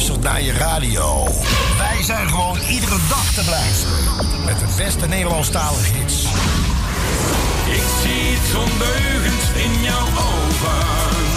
luistert naar je radio. Wij zijn gewoon iedere dag te beluisteren. Met de beste Nederlandstalige hits. Ik zie het ondeugend in jouw ogen.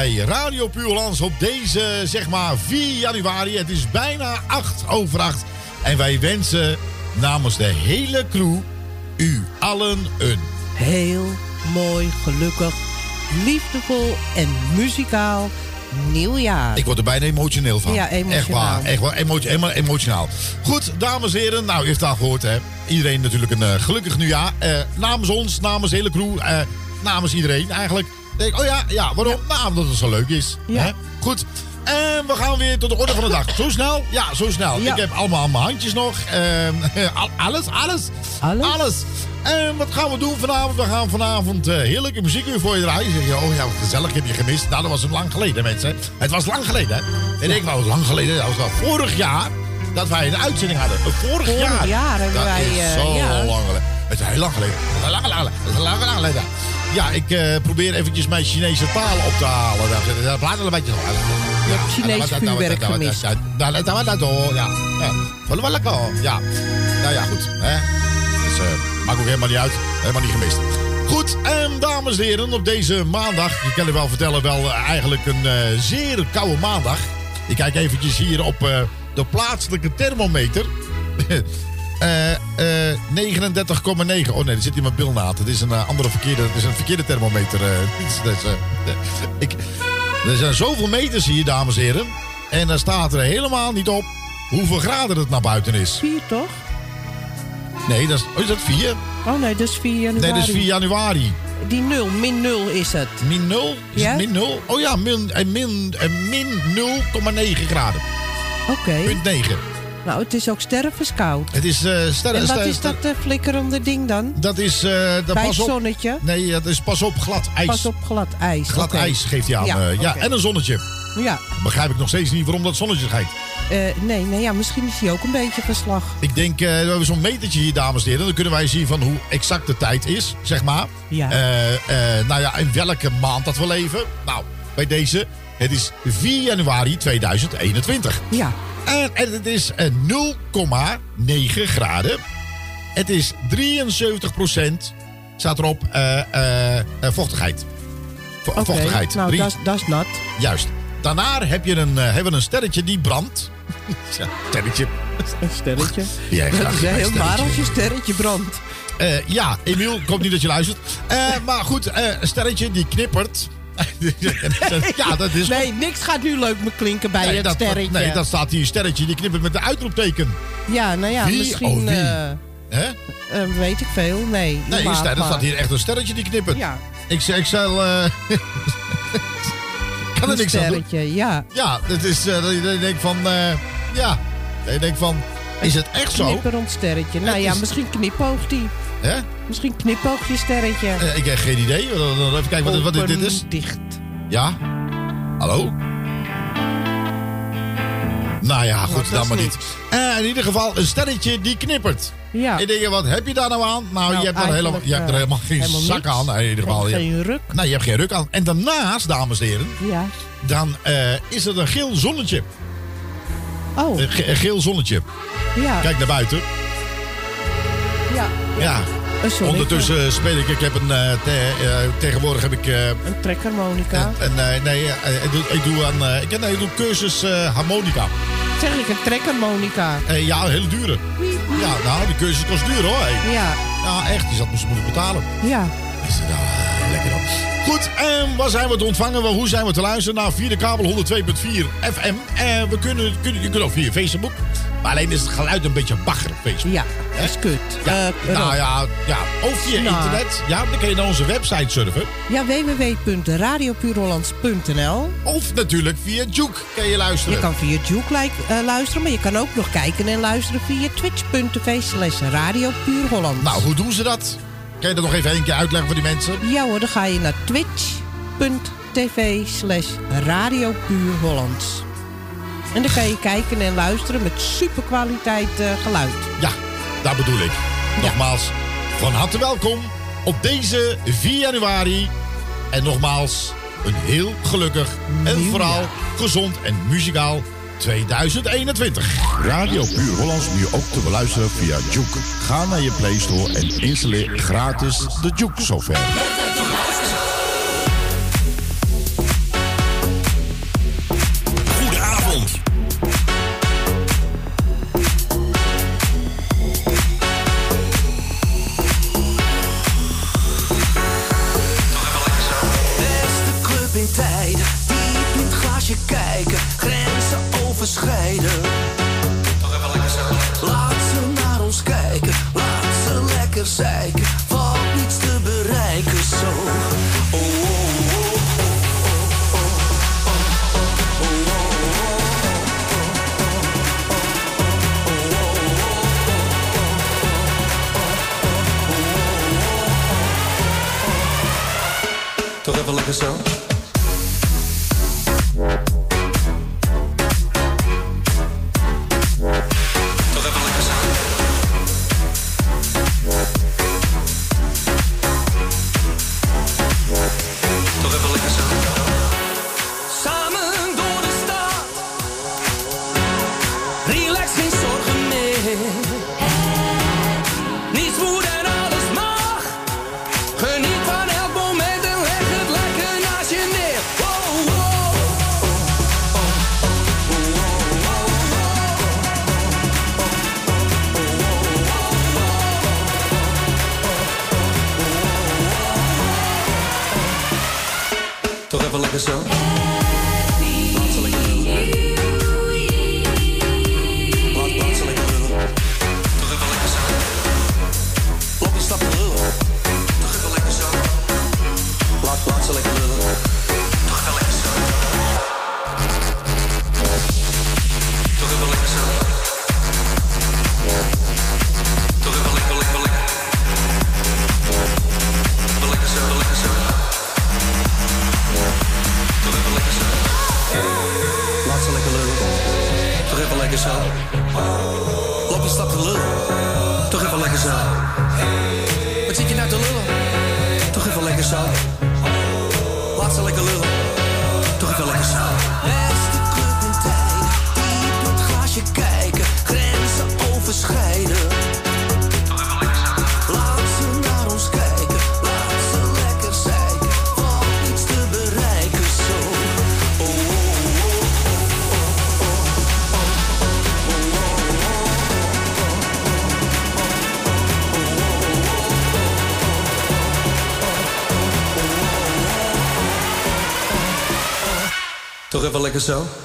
Bij Radio Puurlands op deze, zeg maar, 4 januari. Het is bijna 8 over 8. En wij wensen namens de hele crew u allen een Heel mooi, gelukkig, liefdevol en muzikaal nieuwjaar. Ik word er bijna emotioneel van. Ja, emotionaal. Echt waar, echt waar. Emo helemaal emotionaal. Goed, dames en heren. Nou, u heeft het al gehoord, hè. Iedereen natuurlijk een eh, gelukkig nieuwjaar. Eh, namens ons, namens de hele crew, eh, namens iedereen eigenlijk. Denk, oh ja, ja, waarom? Nou, omdat het zo leuk is. Ja. Hè? Goed. En we gaan weer tot de orde van de dag. Zo snel? Ja, zo snel. Ja. Ik heb allemaal aan mijn handjes nog. Ehm, al- alles, alles. Alles? En wat gaan we doen vanavond? We gaan vanavond eh, heerlijke muziek weer voor je draaien. Zeg je, oh ja, wat gezellig, heb je gemist. Nou, dat was een lang geleden, mensen. Het was lang geleden, hè? En ik wou lang geleden, dat was wel vorig jaar, dat wij een uitzending hadden. Eh, Vorig, Vorig jaar. jaar hebben dat wij, is eh, zo ja. lang geleden. Het is heel lang geleden. Lang, lang, lang, lang, lang, lang geleden. Ja, ik eh, probeer eventjes mijn Chinese taal op te halen. Dat- dat blijft wel een beetje... Je hebt Chinees vuurwerk gemist. Ja, dat dat. Wel lekker. Ja. Nou ja, goed. Hè? Dus, eh, maakt ook helemaal niet uit. Helemaal niet gemist. Goed, en dames en heren, op deze maandag, je kan het wel vertellen, wel eh, eigenlijk een eh, zeer koude maandag. Ik kijk eventjes hier op eh, de plaatselijke thermometer. Eh, eh, 39,9. Oh nee, er zit hier mijn bilnaad. Het is een eh, andere verkeerde, het is een verkeerde thermometer. eh. Is- dat is, eh, ik, er zijn zoveel meters hier, dames en heren. En daar staat er helemaal niet op hoeveel graden het naar buiten is. Vier toch? Nee, dat is, oh, is dat 4? Oh nee, dat is 4 januari. Nee, dat is 4 januari. Die nul, min nul is het. Min 0? Is Ja? het min 0? Oh ja, min, eh, min, eh, min 0,9 graden. Oké. Punt 9. Nou, het is ook stervenskoud. Het is uh. En wat ster- is dat eh, flikkerende ding dan? Dat is. eh dat Bij pas het op. zonnetje? Nee, dat is pas op glad ijs. Pas op glad ijs. Glad ijs geeft hij aan. Ja, en een zonnetje. Ja. Begrijp ik nog steeds niet waarom dat zonnetje schijnt. Nee, nee, ja, misschien is hij ook een beetje verslag. Ik denk, we hebben zo'n metertje hier, dames en heren. Dan kunnen wij zien van hoe exact de tijd is, zeg maar. Ja. Nou ja, in welke maand dat we leven. Nou, bij deze, het is 4 januari 2021. Ja. En, en het is eh, 0,9 graden. Het is 73% staat erop, eh, eh, eh, vochtigheid. Vo-. Vochtigheid. Nou, dat is- dat is nat. Juist. Daarna heb je een, eh, hebben we een sterretje die brandt. Ja, sterretje. Een sterretje. Dat is een heel sterretje. waar als je sterretje brandt. Eh, ja, Emiel, ik hoop niet dat je luistert. Eh, maar goed, eh, een sterretje die knippert. ja, dat is... Nee, niks gaat nu leuk me klinken bij Nee, het dat, sterretje. nee, dat staat hier, sterretje, die knippert met de uitroepteken. Ja, nou ja, Wie? misschien... Oh, wie? eh, Hè? eh, weet ik veel. Nee, Nee, ster, er maar. staat hier echt een sterretje die knippert. Ja, Ik, zeg- ik zal... eh kan er een niks aan doen. sterretje, ja. Ja, dat is... dat je denkt van... ja, dat je denkt van... Is het echt zo? Knipperend sterretje. Nou ja, is- misschien knipoogt hij. Hè? Misschien knipoogt je sterretje. Eh, ik heb geen idee. Even kijken wat, wat dit- dit is. Dicht. Ja? Hallo? Nou ja, goed, dat dan maar niet. Eh, in ieder geval een sterretje die knippert. Ja. Ik denk, wat heb je daar nou aan? Nou, Nou, je, hebt er helemaal, eigenlijk, je hebt er eh, helemaal geen helemaal zak niks. aan. Nee, in ieder geval. Je, Geen ruk. nou, je hebt geen ruk aan. En daarnaast, dames en heren, Ja. dan eh, is er een geel zonnetje. Oh, Een, ge- een geel zonnetje. ja. Kijk naar buiten. ja. Ja. Een zonnetje. Ondertussen speel ik. Ik heb een. eh, te- eh, tegenwoordig heb ik. eh, Een trekharmonica. eh, nee, eh, ik doe, ik doe aan. eh, ik, nee, ik doe cursus eh, harmonica. Zeg ik, een trekharmonica. Eh, ja, een hele dure. Ja, nou, die cursus kost duur hoor. Hey. Ja, Ja, echt. Die zat moest moeilijk betalen. ja. Is het nou, eh, lekker dan. Goed, en waar zijn we te ontvangen? Hoe zijn we te luisteren? Nou, via de kabel 102.4 FM. En we kunnen, kunnen, je kunt ook via Facebook. Maar alleen is het geluid een beetje bagger op Facebook. Ja, dat is kut. Ja, Eh, nou ja, ja, of via Nou. internet. Ja, dan kun je naar onze website surfen. Ja, www.radiopuurhollands.nl Of natuurlijk via Juke kan je luisteren. Je kan via Juke eh, luisteren, maar je kan ook nog kijken en luisteren via twitch.tv slash Radio Puur Holland. Nou, hoe doen ze dat? Kan je dat nog even één keer uitleggen voor die mensen? Ja hoor, dan ga je naar twitch.tv slash Radio Puur Hollands. En dan kan je kijken en luisteren met super kwaliteit eh, geluid. Ja, dat bedoel ik. Nogmaals, van harte welkom op deze 4 januari. En nogmaals, een heel gelukkig en vooral gezond en muzikaal 2021. Radio Puur Hollands nu ook te beluisteren via Juke. Ga naar je Play Store en installeer gratis de Juke software. kijken, grenzen overschrijden. Laat ze naar ons kijken, laat ze lekker zeiken. Valt niets te bereiken zo. Oh, oh, oh. Toch even lekker zo. Bye. so?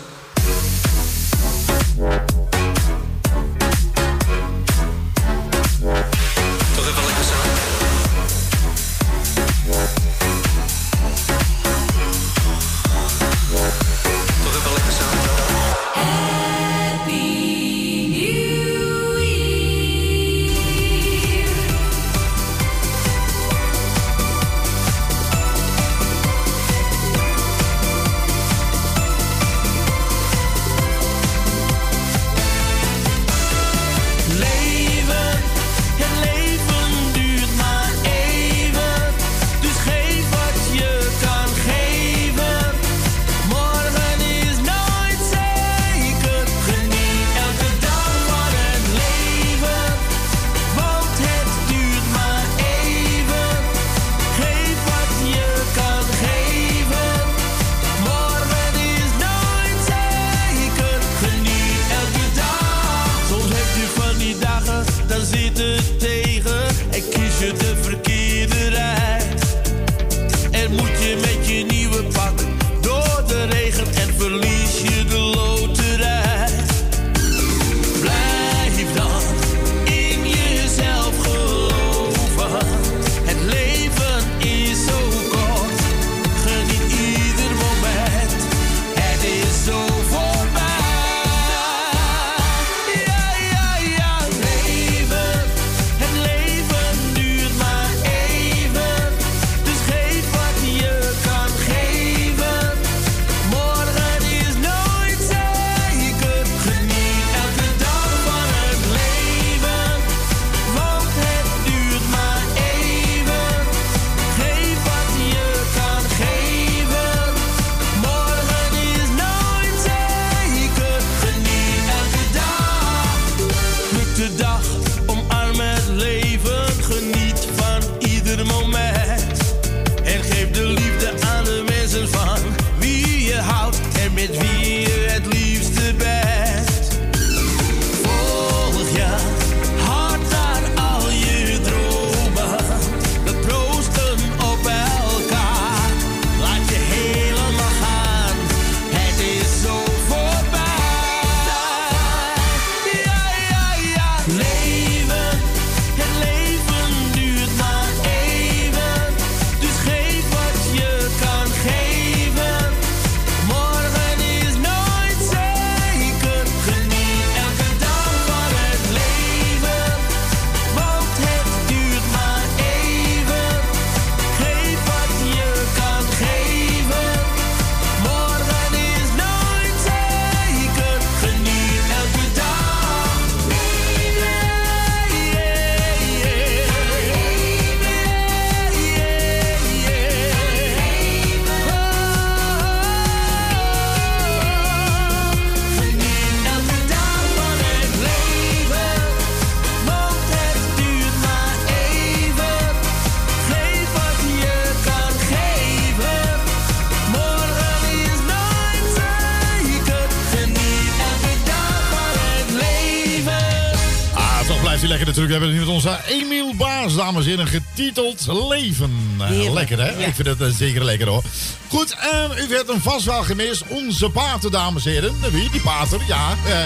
Onze Emiel Baas, dames en heren, getiteld Leven. Eh, Heerlijk. lekker, hè? Ja. Ik vind het eh, zeker lekker, hoor. Goed, en u werd hem vast wel gemist. Onze pater, dames en heren. Wie? Die pater, ja. eh,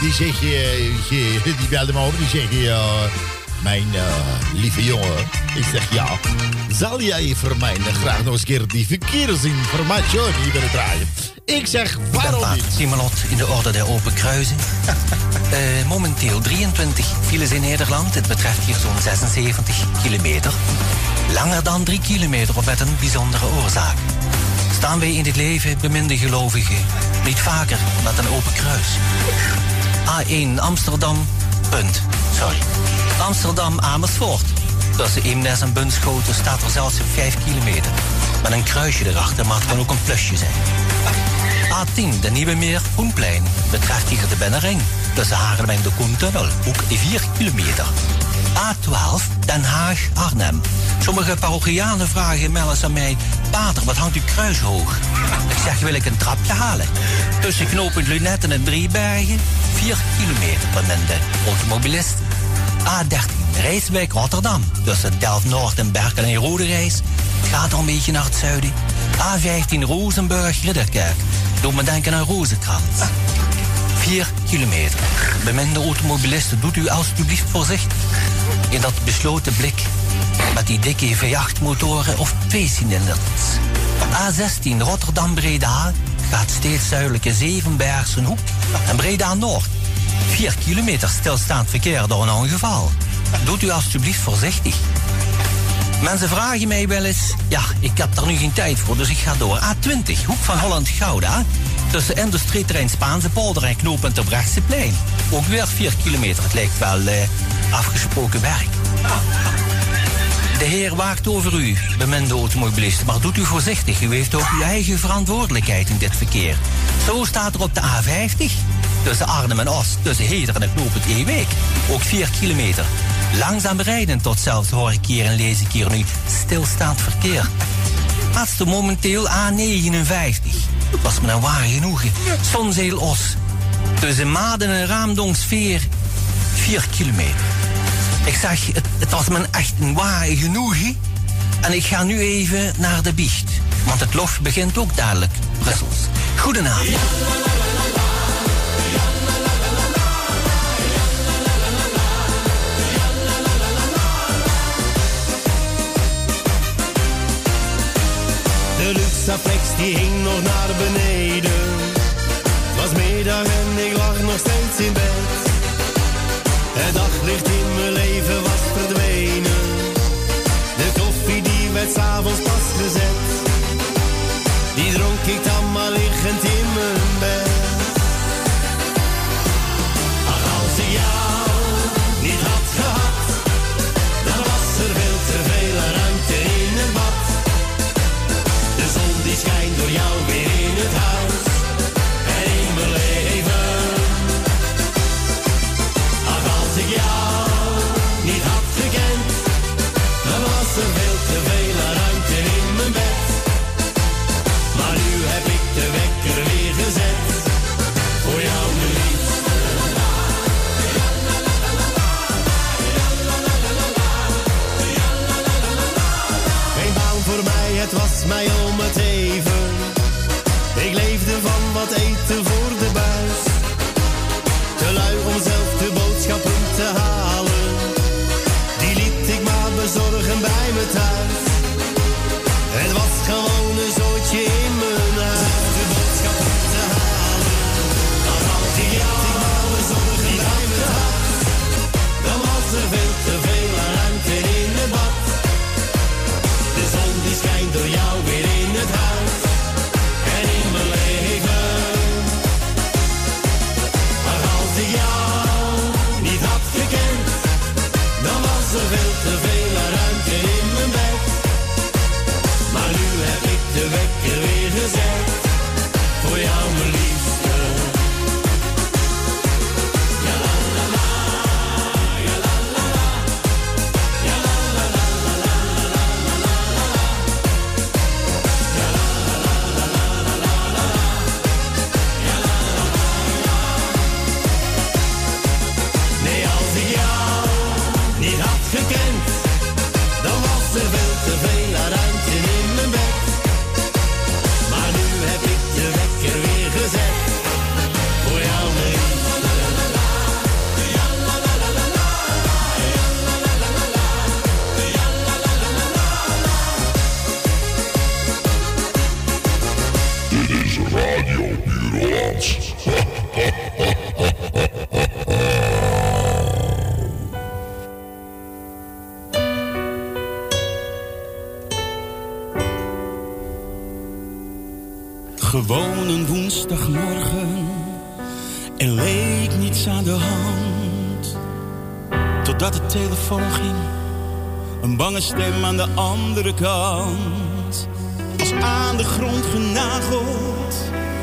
die zeg je, je- die belde me over. Die zegt, ja, mijn eh, lieve jongen. Ik zeg, ja, zal jij voor mij eh, graag nog eens een keer die verkeersinformatie hier willen draaien? Ik zeg, waarom niet? Simelot in de orde der open kruisen. Eh, momenteel 23 files in Nederland. Het betreft hier zo'n 76 kilometer. Langer dan 3 kilometer of met een bijzondere oorzaak. Staan wij in dit leven, beminde gelovigen, niet vaker met een open kruis. A1 Amsterdam, punt. Sorry. Amsterdam Amersfoort. Tussen Eemnes en Bunschoten staat er zelfs 5 kilometer. Met een kruisje erachter, maar het kan ook een plusje zijn. A10, de Nieuwe Meer, Groenplein. Betreft hier de Bennering. Tussen Haarlem en de Koentunnel. Ook 4 kilometer. A12, Den Haag, Arnhem. Sommige parochianen vragen melden aan mij... Pater, wat hangt uw kruis hoog? Ik zeg, wil ik een trapje halen? Tussen knooppunt Lunetten en Driebergen... 4 kilometer per de automobilist. A13, Rijswijk, Rotterdam. Tussen Delft-Noord en Berkel en Rode Reis. Het gaat al een beetje naar het zuiden. A15, Rozenburg, Ridderkerk. Doe me denken aan Rozenkrans. 4 kilometer. Beminde automobilisten, doet u alstublieft voorzichtig. In dat besloten blik. Met die dikke V8-motoren of tweecilinders. A16, Rotterdam-Breda. Gaat steeds zuidelijke Zevenbergse hoek. En Breda-Noord. 4 kilometer stilstaand verkeer door een ongeval. Doet u alstublieft voorzichtig. Mensen vragen mij wel eens... Ja, ik heb er nu geen tijd voor, dus ik ga door. A20, hoek van Holland-Gouda. Tussen industrieterrein Spaanse polder en knooppunt Terbrechtseplein. Ook weer 4 kilometer. Het lijkt wel eh, afgesproken werk. De heer waakt over u, beminde automobilist. Maar doet u voorzichtig. U heeft ook uw eigen verantwoordelijkheid in dit verkeer. Zo staat er op de A50. Tussen Arnhem en Oost, tussen Heder en het knooppunt Ewijk. Ook 4 kilometer. Langzaam rijden tot zelfs hoor ik hier en lees ik hier nu stilstaand verkeer. Laatste momenteel A59. Was me een waar genoegen. Zonzeel-Os. Tussen Maden en Raamdongsveer. 4 kilometer. Ik zeg, het, het was me echt een ware genoegen. En ik ga nu even naar de biecht. Want het lof begint ook dadelijk. Brussels. Goedenavond. De luxaflex die hing nog naar beneden. Was middag en ik lag nog steeds in bed. Het daglicht in mijn leven was verdwenen. De koffie die werd s'avonds pas gezet. Die dronk ik dan maar liggend in mijn bed. Door jou weer wat eten Een bange stem aan de andere kant. Als aan de grond genageld.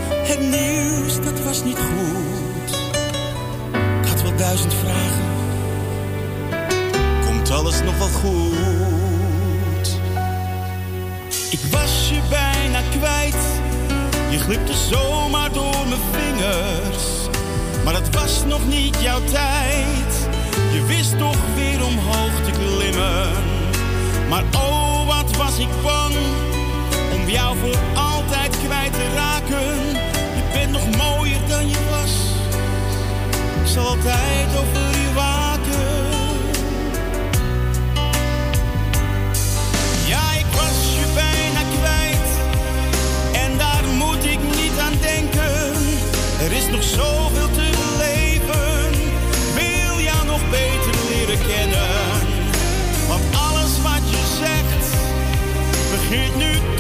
Het nieuws, dat was niet goed. Ik had wel duizend vragen. Komt alles nog wel goed? Ik was je bijna kwijt. Je glipte zomaar door mijn vingers. Maar het was nog niet jouw tijd. Je wist toch weer omhoog te klimmen. Maar oh, wat was ik bang om jou voor altijd kwijt te raken. Je bent nog mooier dan je was. Ik zal altijd over je waken. Ja, ik was je bijna kwijt. En daar moet ik niet aan denken. Er is nog zoveel te beleven. Wil jou nog beter leren kennen. Begint nu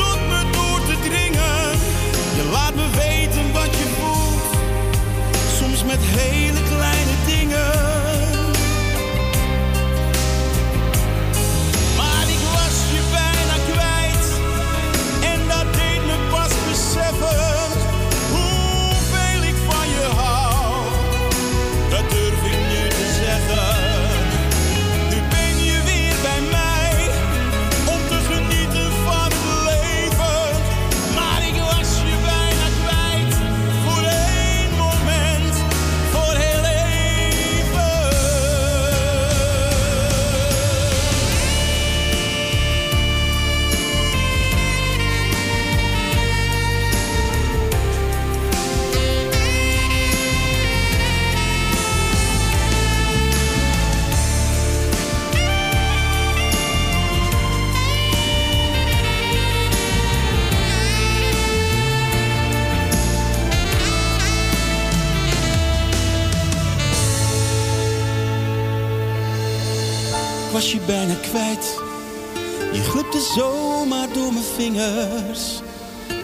zomaar door mijn vingers.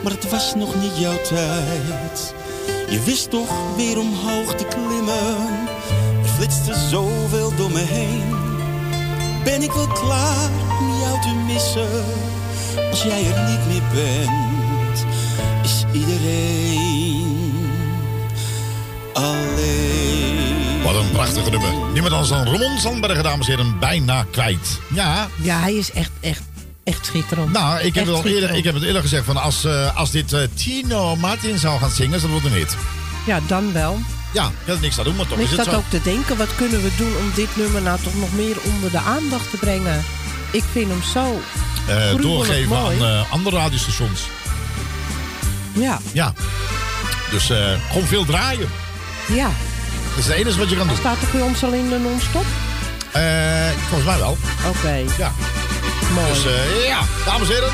Maar het was nog niet jouw tijd. Je wist toch weer omhoog te klimmen. Er flitste zoveel door me heen. Ben ik wel klaar om jou te missen? Als jij er niet meer bent, is iedereen alleen. Wat een prachtige nummer. Niemand anders dan Ramon Sandbergen, dames en heren, bijna kwijt. Ja, Ja, hij is echt, schitterend. nou, ik heb, Echt het al eerder, ik heb het eerder gezegd. Van als, eh, als dit eh, Tino Martin zou gaan zingen, dan wordt het een hit. Ja, dan wel. Ja, ik er niks aan doen, maar toch Ik is zat zo. ook te denken, wat kunnen we doen om dit nummer nou toch nog meer onder de aandacht te brengen? Ik vind hem zo, Eh, doorgeven mooi. aan andere radiostations. ja, Ja. Dus gewoon veel draaien. ja. Dat is het enige wat je kan doen. Staat toch bij ons al in de non-stop? Volgens mij wel. Oké, Ja. Mooi. Dus eh, ja, dames en heren.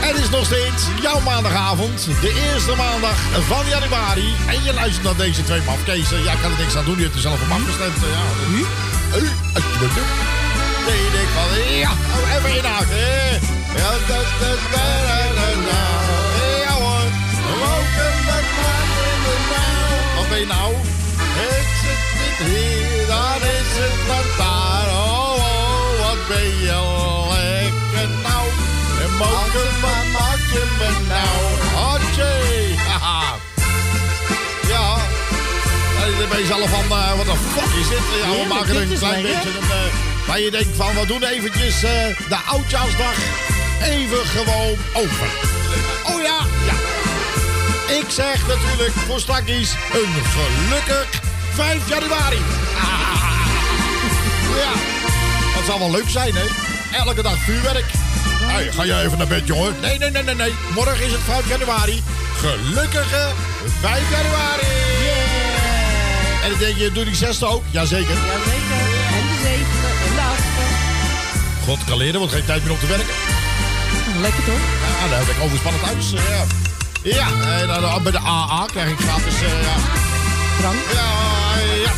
Het is nog steeds jouw maandagavond. De eerste maandag van januari. En je luistert naar deze twee mafkezen. Ja, ik kan er niks aan doen. Je hebt er zelf op afgestemd. eh, Ja. Hm? Bent doen. Nee, je denkt van, ja, oh, even inhaken. Ja, da, da, da, da, da. Ja hoor, roken met maat in de nauw. Wat ben je nou? Het zit niet hier, dan is het wat daar. Oh, oh, wat ben je moken, wat maak je me nou? Atje, haha. Ja, dan ben je zelf van, eh, wat de fuck is dit? Ja, we maken dit een klein beetje een... eh, waar je denkt van, we doen eventjes eh, de oudjaarsdag even gewoon over. Oh ja, ja. Ik zeg natuurlijk voor straks een gelukkig 5 januari. Ja, dat zal wel leuk zijn, hè? Elke dag vuurwerk. Hey, ga je even naar bed, jongen? Nee, nee, nee, nee, nee. Morgen is het 5 januari. Gelukkige 5 januari. En dan denk je, doe die zesde ook? Jazeker. Jazeker. En de zevende en de achtste. God kan leren, want geen tijd meer om te werken. Lekker toch? Ja, dan heb ik overspannend thuis. eh, Ja. Ja, en dan, eh, bij de AA krijg ik gratis... eh, ja. Drank. Ja, ja, ja,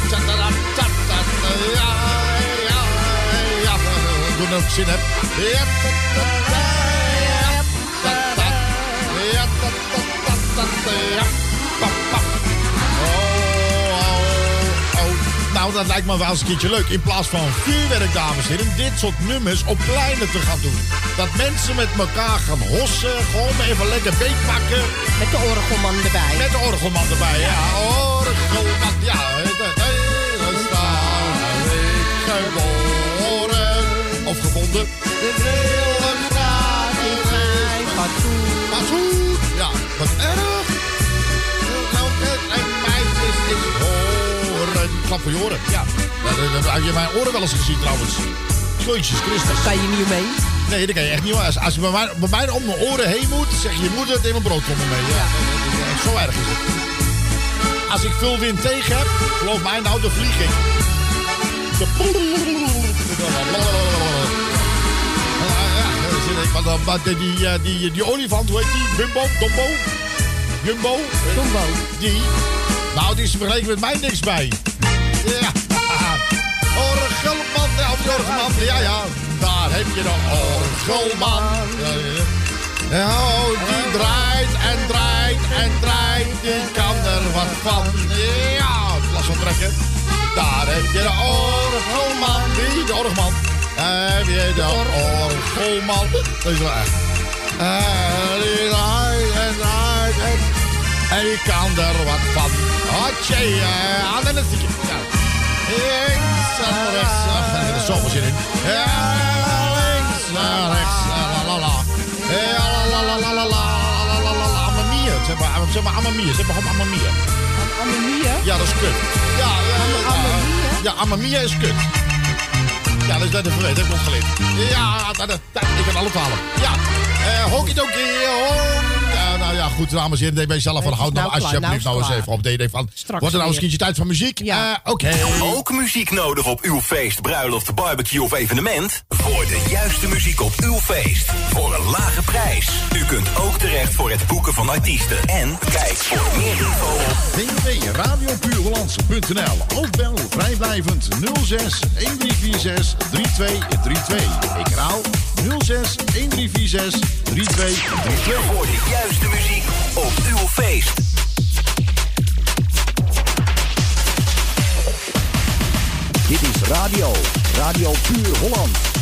pa, pa. Oh, oh, oh. Nou, dat lijkt me wel eens een keertje leuk. In plaats van vuurwerk, dames en heren, dit soort nummers op pleinen te gaan doen. Dat mensen met elkaar gaan hossen, gewoon even lekker beetpakken. Met de orgelman erbij. Met de orgelman erbij, ja. Orgelman, ja. De hele stad ik geboren. Of gevonden. De brille graag in fatsoen. Ja, wat erg. Elke en meisjes is horen. Klap voor je oren, ja. ja dat, dat, heb je mijn oren wel eens gezien trouwens. Jezus Christus. Kan je niet mee? Nee, dat kan je echt niet. Als, als je bij mij, bij mij om mijn oren heen moet, zeg je, je moet het in mijn broodtrommel mee. Ja, dat is echt zo erg is het. Als ik veel wind tegen heb, geloof mij nou, dan vlieg ik. De Maar die, die, eh, die, die olifant, hoe heet die? Bumbo? Dombo? Jumbo? Tombo. Die? Nou, die is vergeleken met mij niks bij. Ja. Orgelman, ja, of die orgelman. Ja, ja. Daar heb je de orgelman. Ja, ja, oh, die draait en draait en draait. Die kan er wat van. Ja, glas van trekken. Daar heb je de orgelman. Wie? De orgelman. Heb je de oh? Dat is wel echt. En high en en... En je kan er wat van. Hotje, aan en een stukje. Links en rechts. Ach, daar heb er zoveel zin in. Links en rechts. La la la. La la la la la. Zeg maar, zeg maar Amamia. Zeg Amamia. Amamia? Ja, dat is kut. Ja, ja Amamia is kut. Ja, dat is net een verleden, dat klopt geleerd. Ja, dat, dat, dat, ik ben alle talen. Ja, eh, uh, honky tonky, eh, hon, uh, nou ja, goed, dames en heren. DB zelf van houd nou nou alsjeblieft nou nou eens klaar. even op. DD van, Straks wordt er nou eens keertje tijd voor muziek? Ja. Eh, Oké. Ook muziek nodig op uw feest, bruiloft, barbecue of evenement? Voor de juiste muziek op uw feest. Voor een lage prijs. U kunt ook terecht voor het boeken van artiesten. En kijk voor meer info op www.radiopuurhollandse.nl Of bel vrijblijvend 06 1346 3232. Ik herhaal 06 1346 3232. voor de juiste muziek op uw feest. Dit is radio. Radio Puur Holland.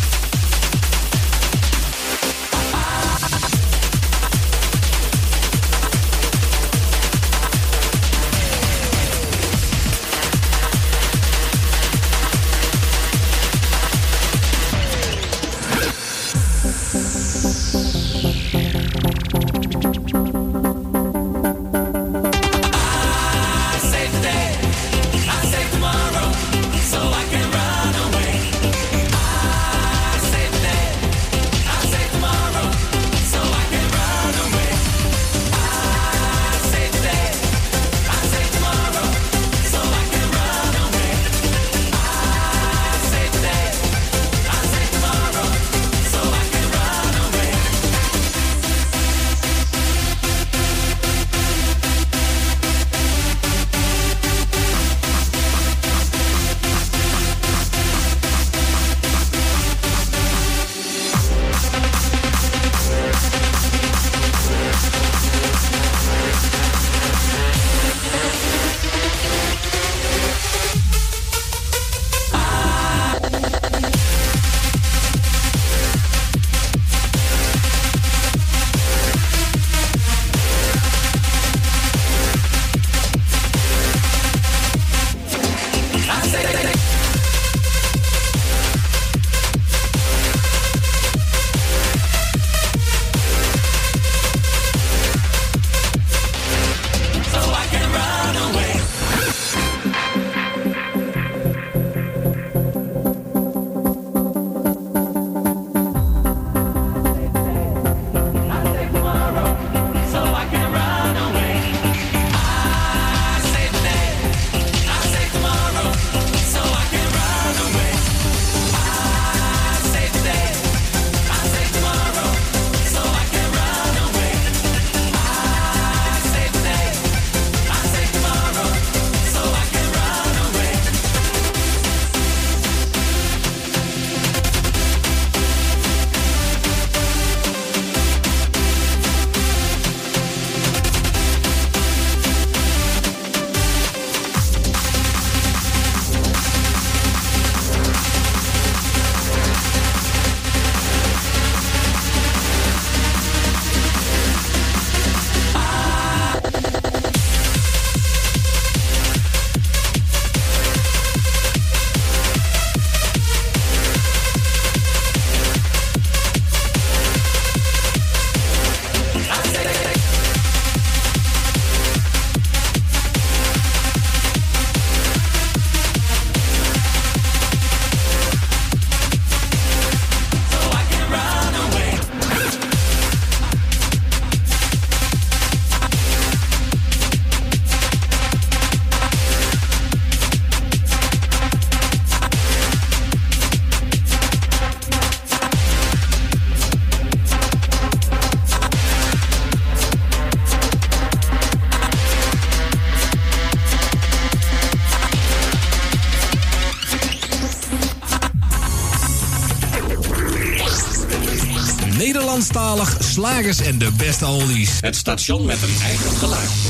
slagers en de beste olies. Het station met een eigen geluid.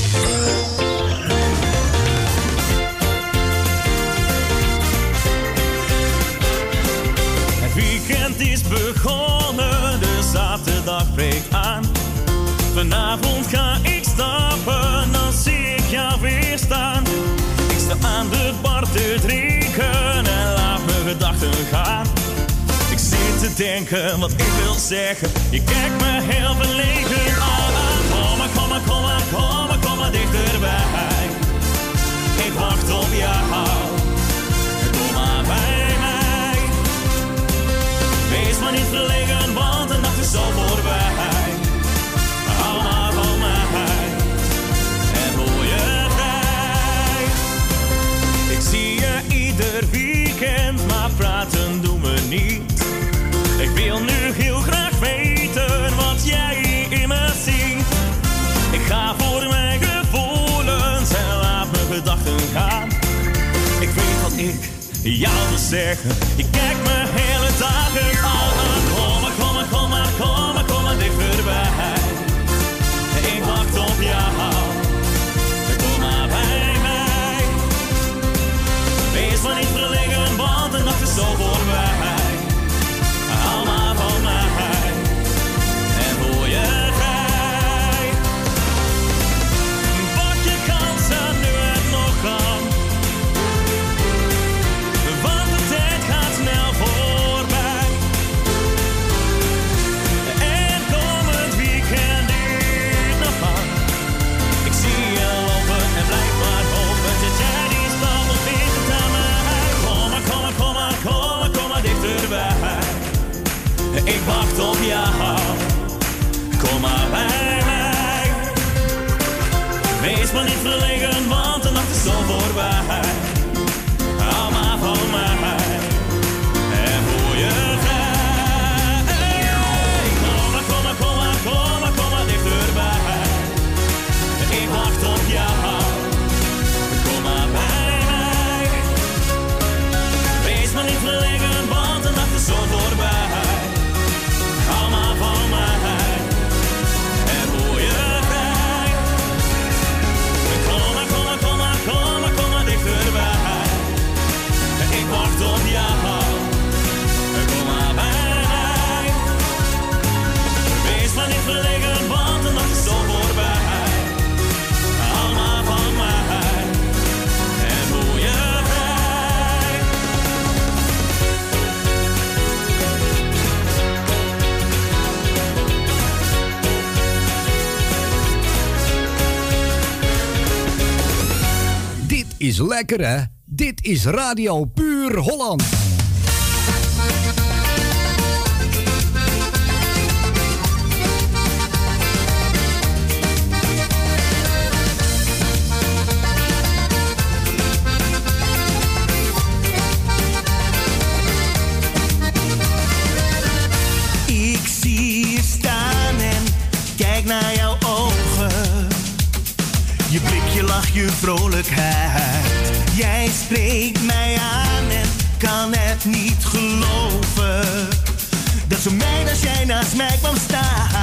denken wat ik wil zeggen. Je kijkt me heel verlegen aan. Kom maar, kom maar, kom maar, kom maar, kom maar dichterbij. Ik wacht op jou. Kom maar bij mij. Wees maar niet verlegen, want de nacht is al voorbij. Hou maar van maar, En voel je. Ik zie je ieder weekend, maar praten doen we niet. Ik wil nu heel graag weten wat jij in me ziet. Ik ga voor mijn gevoelens en laat mijn gedachten gaan. Ik weet wat ik jou wil zeggen. Ik kijk me hele dagen aan. ik wacht op jou. Kom maar bij mij. Wees maar niet verlegen, Lekker, dit is Radio Puur Holland, ik zie staan en kijk naar jouw ogen, je blikje lach je vrolijkheid. nas megvan sztár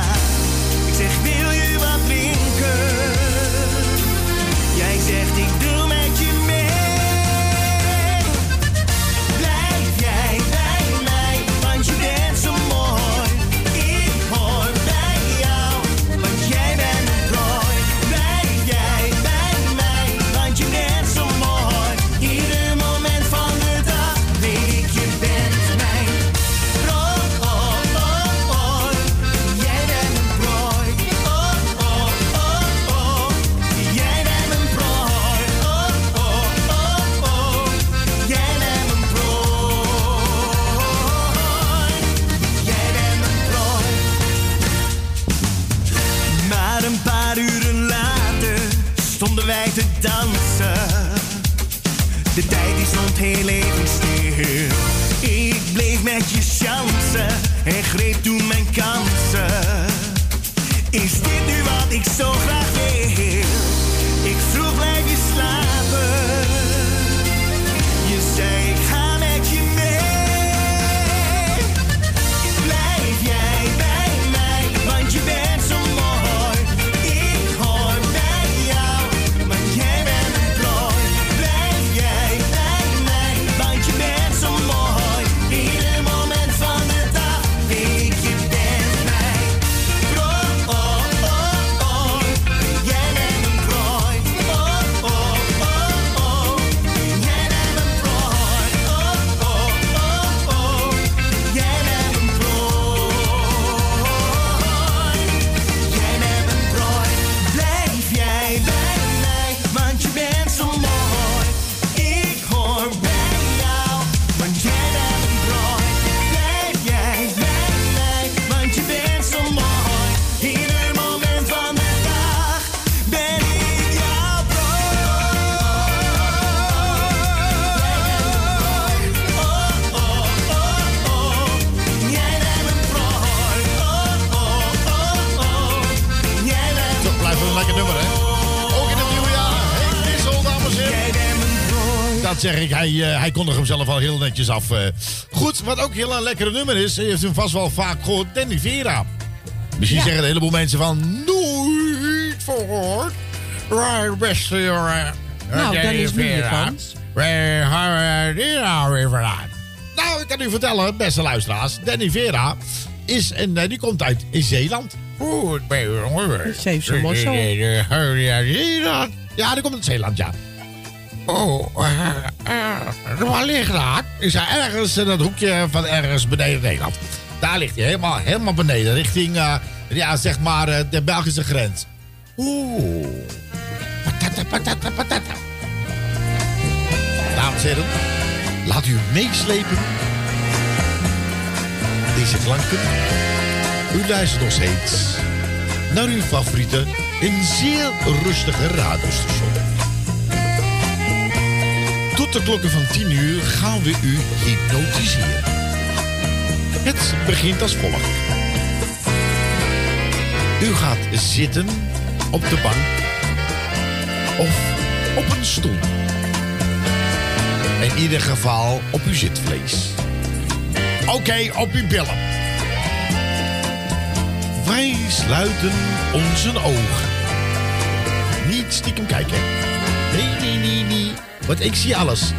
Hij, kondigt hem zelf al heel netjes af. eh. Goed, wat ook heel een lekkere nummer is. Heeft hem vast wel vaak gehoord. Danny Vera. Misschien Ja. zeggen een heleboel mensen van... Nooit gehoord. Right, beste jongen. Nou, dan Danny is nu je Vera. kans. Waar gaan we die nou weer vandaan? Nou, ik kan u vertellen, beste luisteraars. Danny Vera is, en eh, die komt uit Zeeland. Oeh, het ben je jongen. Mossel. Ja, die komt uit Zeeland, ja. Oh, waar ligt dat? Is hij ergens in het hoekje van ergens beneden Nederland? Daar ligt hij, helemaal, helemaal beneden, richting, eh, ja, zeg maar, eh, de Belgische grens. Oeh. Patata, patata, patata. Dames en heren, laat u meeslepen. Deze klanken. U luistert nog steeds naar uw favoriete en zeer rustige radiostation. Tot de klokken van 10 uur gaan we u hypnotiseren. Het begint als volgt. U gaat zitten op de bank of op een stoel. In ieder geval op uw zitvlees. Oké, op uw billen. Wij sluiten onze ogen. Niet stiekem kijken. Nee, nee, nee, nee. Want ik zie alles.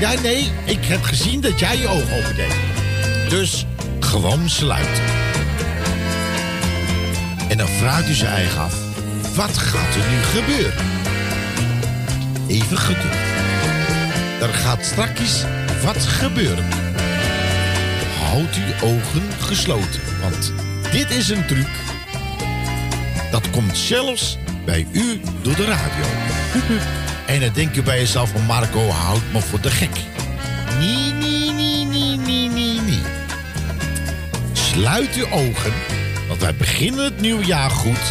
Ja, nee, ik heb gezien dat jij je ogen opendeed. Dus gewoon sluiten. En dan vraagt u zijn eigen af. Wat gaat er nu gebeuren? Even geduld. Er gaat straks wat gebeuren. Houd uw ogen gesloten, want dit is een truc. Dat komt zelfs bij u door de radio. En dan denk je bij jezelf van Marco, houd me voor de gek. Nee, nee, nee, nee, nee, nee, nee. Sluit uw ogen, want wij beginnen het nieuwe jaar goed.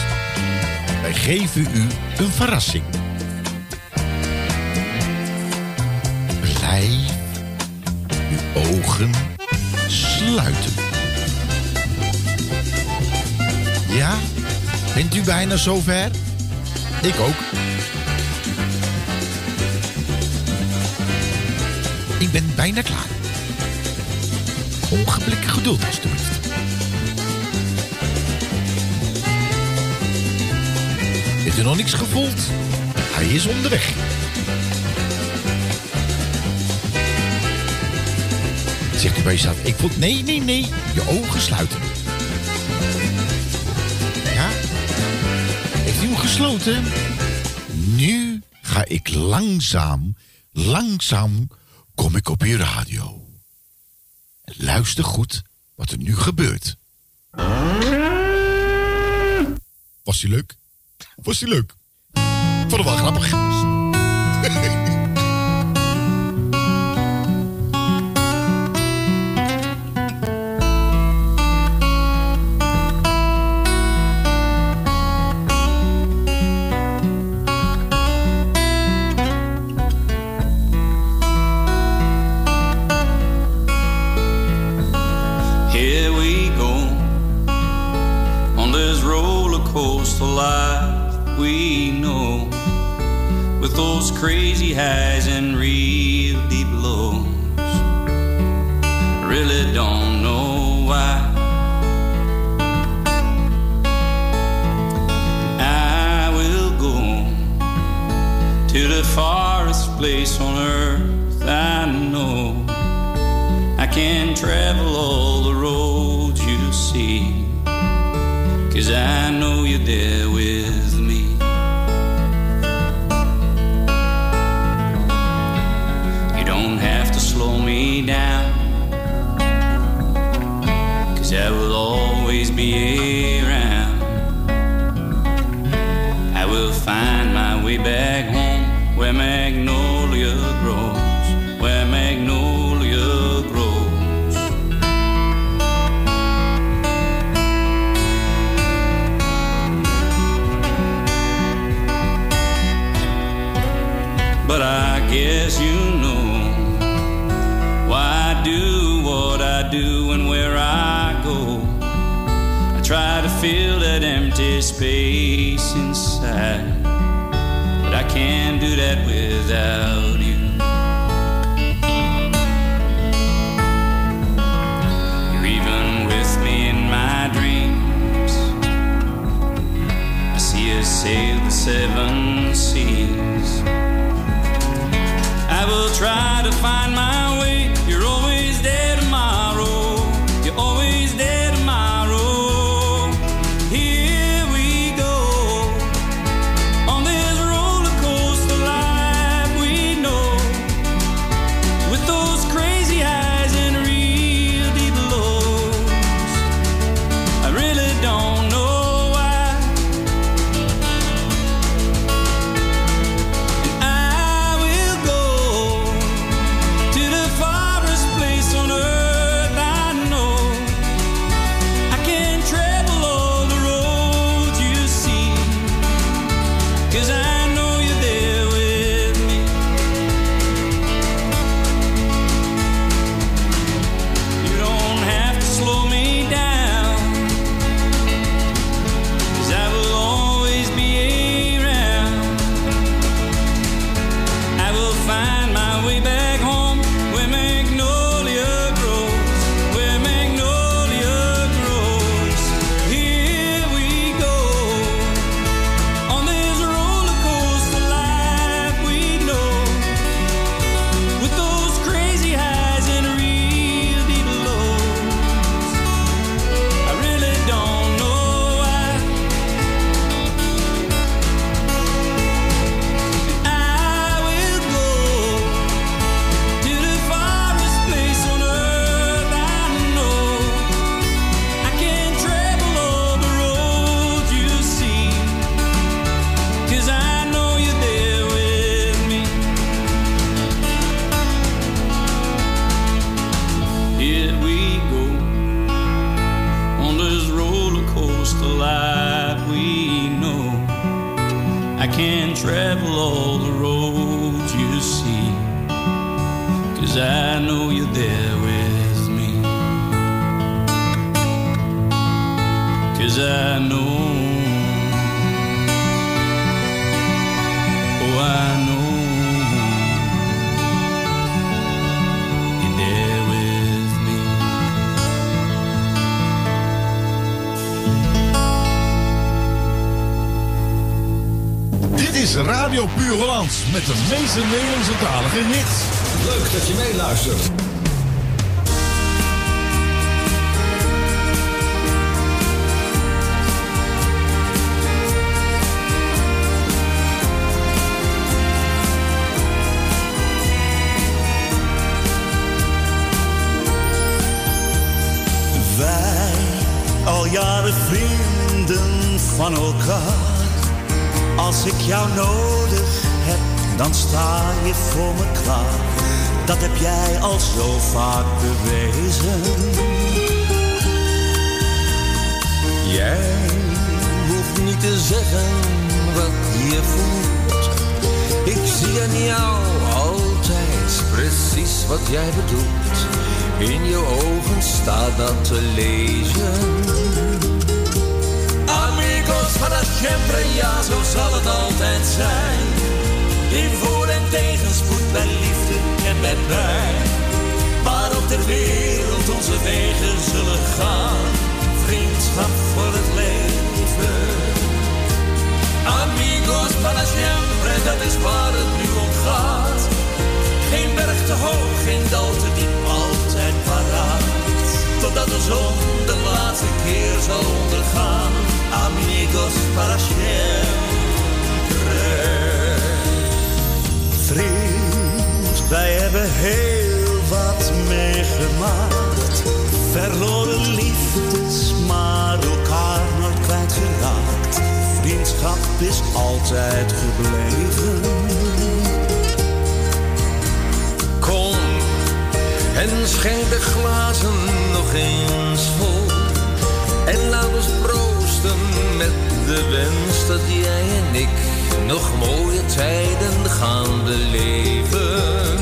Wij geven u een verrassing. Blijf uw ogen sluiten. Ja, bent u bijna zover? Ik ook. Ik ben bijna klaar. Ongeblikken geduld, alstublieft. Heeft u nog niks gevoeld? Hij is onderweg. Zegt u bij jezelf, ik voel... Nee, nee, nee. Je ogen sluiten. Ja? Heeft u hem gesloten? Nu ga ik langzaam, langzaam kom ik op uw radio. Luister goed wat er nu gebeurt. Was die leuk? Was die leuk? Vond het wel grappig. Highs and real deep lows. Really don't know why. I will go to the farthest place on earth I know. I can travel all the roads you see. Cause I know you're there without you. You're even with me in my dreams. I see us sail the seven seas. I will try to find. Radio Puur Hollands met de meeste Nederlandse talige hits. Leuk dat je meeluistert. Wij, al jaren vrienden van elkaar. Als ik jou nodig heb, dan sta je voor me klaar. Dat heb jij al zo vaak bewezen. Jij hoeft niet te zeggen wat je voelt. Ik zie aan jou altijd precies wat jij bedoelt. In je ogen staat dat te lezen. Amigos para siempre, ja, zo zal het altijd zijn. In voor- en tegenspoed, bij liefde en bij pijn. Waar ook ter wereld onze wegen zullen gaan. Vriendschap voor het leven. Amigos para siempre, dat is waar het nu om gaat. Geen berg te hoog, geen dal te diep, altijd paraat. Totdat de zon de laatste keer zal ondergaan. Amigos para siempre. Vriend, wij hebben heel wat meegemaakt. Verloren liefdes, maar elkaar nooit kwijtgeraakt. Vriendschap is altijd gebleven. Kom en schenk de glazen nog eens vol. En laat ons met de wens dat jij en ik nog mooie tijden gaan beleven.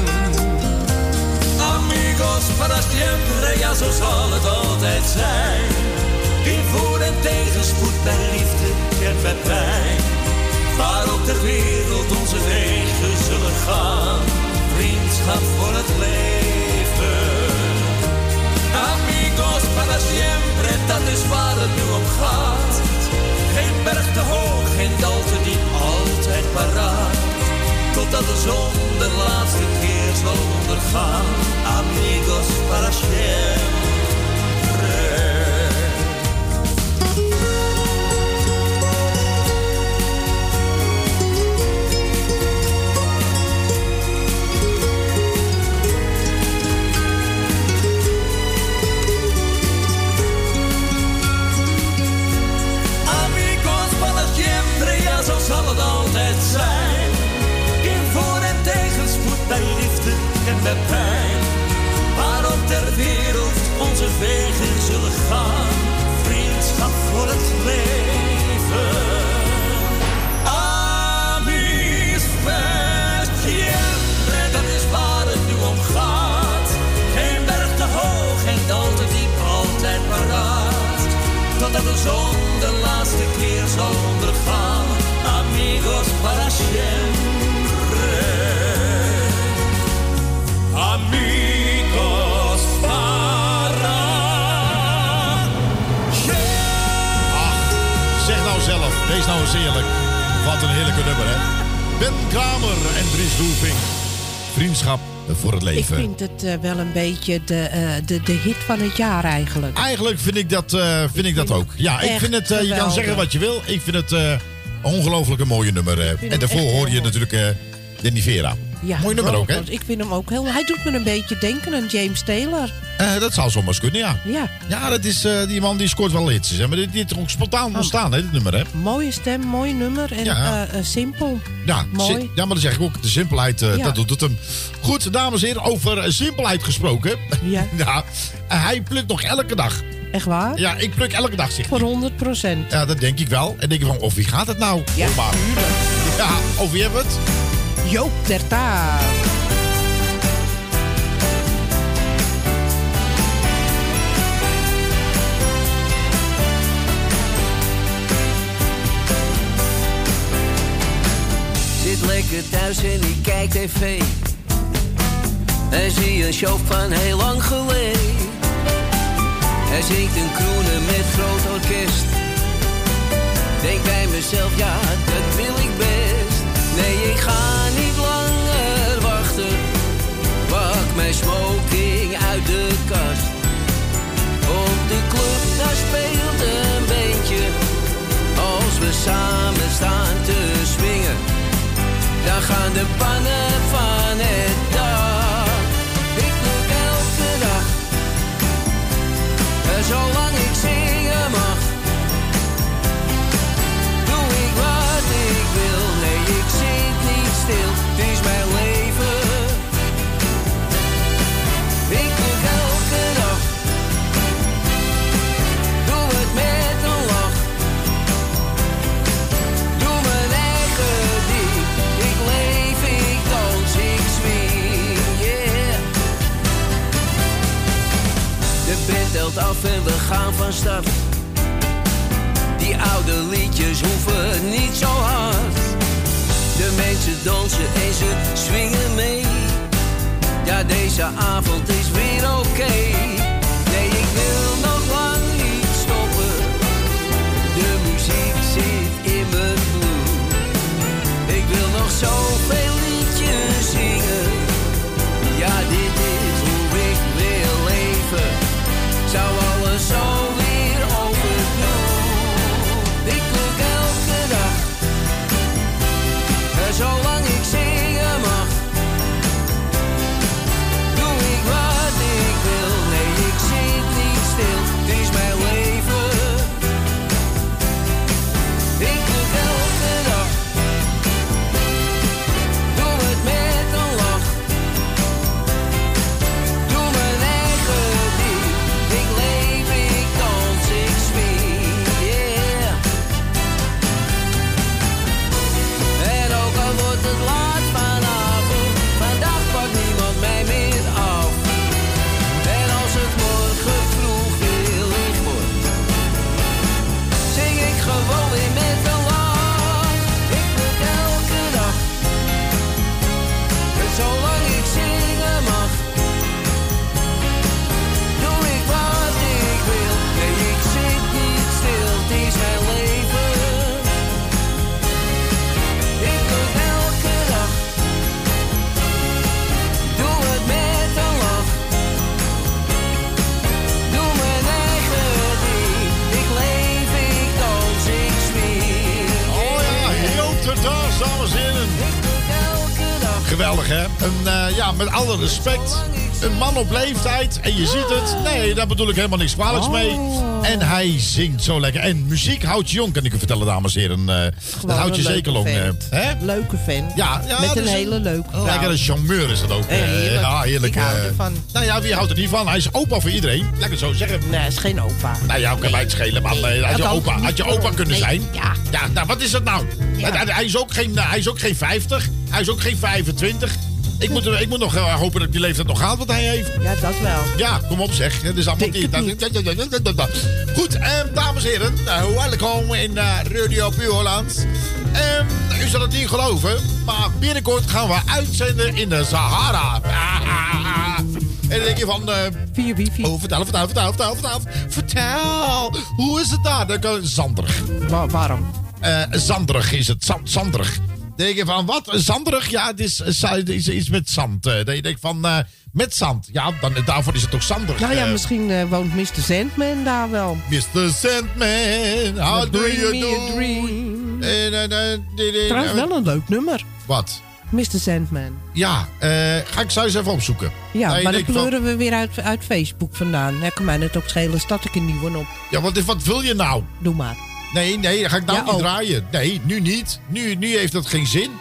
Amigos para siempre, ja zo zal het altijd zijn. In voor- en tegenspoed, bij liefde en bij pijn. Waar ook ter wereld onze wegen zullen gaan. Vriendschap voor het leven. Amigos para siempre, dat is waar het nu om gaat. Geen berg te hoog, geen dal te diep, altijd paraat. Totdat de zon de laatste keer zal ondergaan. Amigos para siempre. En bij pijn. Waarop ter wereld onze wegen zullen gaan. Vriendschap voor het leven. Amis siempre, dat is waar het nu om gaat. Geen berg te hoog, geen dal te diep, altijd paraat. Totdat de zon de laatste keer zal. Wees nou eens eerlijk. Wat een heerlijke nummer, hè? Ben Kramer en Dries. Vriendschap voor het Ik leven. vind het eh, wel een beetje de, eh, de, de hit van het jaar eigenlijk. Eigenlijk vind ik dat, eh, vind ik dat ook. Ja, ik vind het, je kan zeggen wat je wil. Ik vind het een ongelooflijk een mooie nummer. En daarvoor hoor je natuurlijk Danny Vera. Ja, Mooi nummer ook, hè? Ik vind hem ook heel... Hij doet me een beetje denken aan James Taylor. Eh, dat zou zomaar kunnen, ja. Ja. Ja, dat is, eh, die man die scoort wel hits. Hè? Maar dit, dit is ook spontaan ontstaan, hè, dit nummer, hè? Mooie stem, mooi nummer en Ja. eh, simpel. Ja, Mooi. si- ja, maar dat zeg ik ook. De simpelheid, Ja. dat doet het hem. Goed, dames en heren, over simpelheid gesproken. Ja. ja, hij plukt nog elke dag. Echt waar? Ja, ik pluk elke dag, zeg Voor 100 procent. Ja, dat denk ik wel. En denk je van, of wie gaat het nou? Ja. Ja, over wie hebben we het? Joop. Zit lekker thuis en ik kijk tv. En zie een show van heel lang geleden. Hij zingt een kroenen met groot orkest. Denk bij mezelf, ja, dat wil ik. Nee, ik ga niet langer wachten. Pak mijn smoking uit de kast. Op de club, daar speelt een beentje. Als we samen staan te swingen. Dan gaan de pannen van het dak. Ik loop elke dag. En zolang ik Het is mijn leven. Ik loop elke dag. Doe het met een lach. Doe mijn eigen ding. Ik leef, ik dans, ik yeah. De band telt af en we gaan van start. Die oude liedjes hoeven niet zo hard. De mensen dansen en ze swingen mee. Ja, deze avond is weer oké. Nee, ik wil nog lang niet stoppen. De muziek zit in mijn bloed. Ik wil nog zoveel liedjes zingen. Alle respect. Een man op leeftijd. En je ziet het. Nee, daar bedoel ik helemaal niks kwalijks mee. Oh. En hij zingt zo lekker. En muziek houdt je jong, kan ik u vertellen, dames en heren. Eh, dat houdt je zeker vent. eh, hè? Leuke fan. Ja, ja, Met dat een hele leuke vrouw. Lekker een charmeur is dat ook. Eh, heerlijk. ja, heerlijk. Ik hou ervan. Nou ja, wie houdt er niet van? Hij is opa voor iedereen. Lekker zo zeggen. Nee, hij is geen opa. Nou ja, kan mij het schelen, man. Nee, had, je opa, had je opa kunnen Nee, zijn? ja. Ja, nou, wat is dat nou? Hij, hij is ook geen, hij is ook geen 50. Hij is ook geen 25. Ik moet, ik moet nog eh, hopen dat die leeftijd nog haalt wat hij heeft. Ja, dat wel. Ja, kom op zeg. Het is allemaal niet. Goed, ehm, dames en heren. Uh, welkom in uh, Radio Puur Holland. Ehm, u zal het niet geloven, maar binnenkort gaan we uitzenden in de Sahara. En dan denk je van... eh, Via wifi. Oh, vertel, vertel, vertel, vertel, vertel. Vertel, hoe is het daar? Dan kan- Zanderig. Wa- waarom? Eh, zanderig is het, zand, zanderig. Dan denk je van, wat? Zanderig? Ja, het is, eh, het is iets met zand. Eh, Dan je denkt van, eh, met zand. Ja, dan, daarvoor is het toch zanderig. Nou ja, Eh, misschien eh, woont Mr. Sandman daar wel. Mr. Sandman, how do you do? dream. Eh, eh, eh, eh, Trouwens, eh, wel een leuk nummer. Wat? Mr. Sandman. Ja, eh, ga ik zo eens even opzoeken. Ja, Nou, maar dan van- kleuren we weer uit, uit Facebook vandaan. Ja, kan mij net ook schelen, start ik een nieuwe op. Ja, wat, wat wil je nou? Doe maar. Nee, nee, dat ga ik nou Ja, niet oh. draaien. Nee, nu niet. Nu, nu heeft dat geen zin.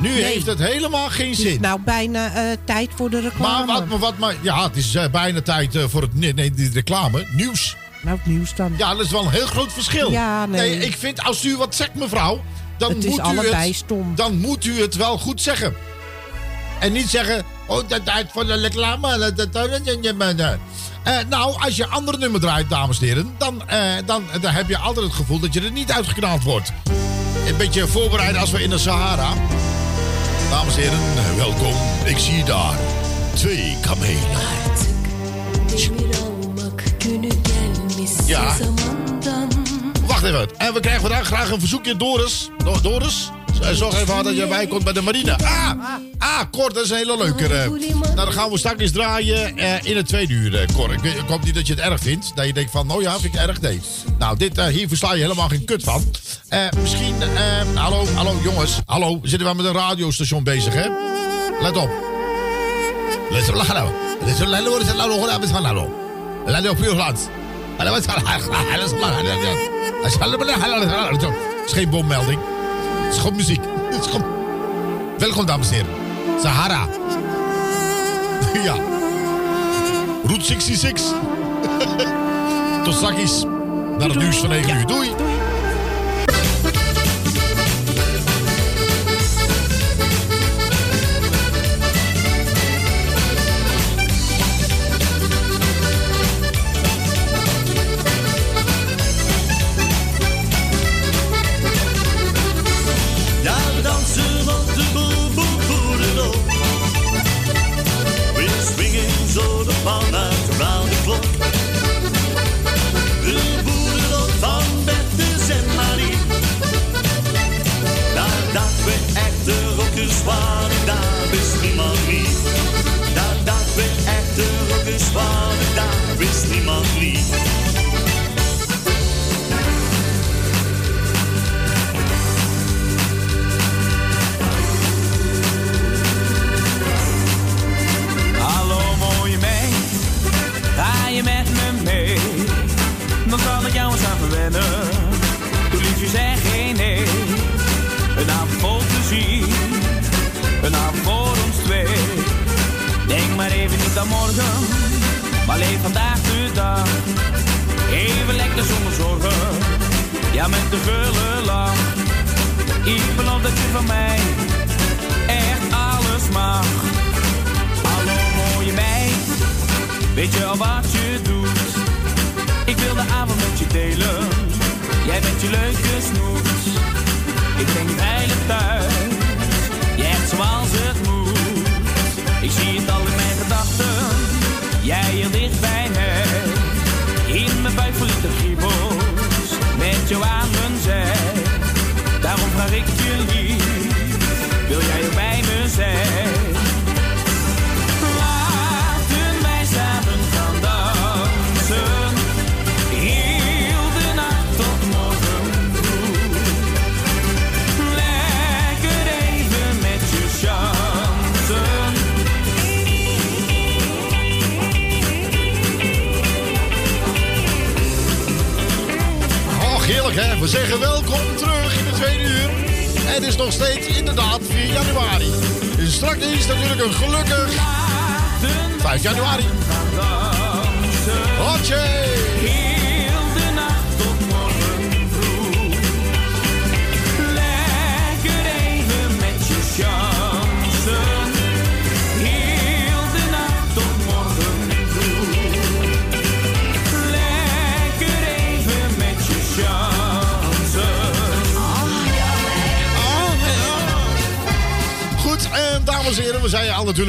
Nu Nee. heeft het helemaal geen Het is zin. nou bijna eh, tijd voor de reclame. Maar wat, maar wat, maar, ja, het is eh, bijna tijd eh, voor het, nee, nee, die reclame, nieuws. Nou, het nieuws dan. Ja, dat is wel een heel groot verschil. Ja, nee. ik vind, als u wat zegt, mevrouw, dan Het moet u het, stom. Dan moet u het wel goed zeggen. En niet zeggen, oh, dat tijd voor de reclame. dat- dat- dat- Eh, nou, als je andere nummer draait, dames en heren, dan, eh, dan, dan heb je altijd het gevoel dat je er niet uitgeknaald wordt. Een beetje voorbereiden als we in de Sahara. Dames en heren, welkom. Ik zie daar twee kamelen. Ja. Wacht even. En we krijgen vandaag graag een verzoekje, Doris. Do- Doris, zorg even dat je bij komt bij de marine. Ah, ah Cor, dat is een hele leuke. eh. nou, dan gaan we straks draaien eh, in het tweede uur, eh, Cor. Ik, hoop niet dat je het erg vindt. Dat je denkt van, nou ja, vind ik erg. Nee. Nou, dit, eh, hier versla je helemaal geen kut van. Eh, misschien, eh, hallo, hallo jongens. Hallo, we zitten wel met een radiostation bezig, hè? Let op. Let op. Let op, let op, hallo, hallo, hallo, hallo. Radio Puurland. Hallo, wat Het is geen bommelding. Het is gewoon muziek. Het is gewoon... Welkom, dames en heren. Sahara. ja. Route 66. Tot straks. Naar het nieuws van 9 uur. Doei.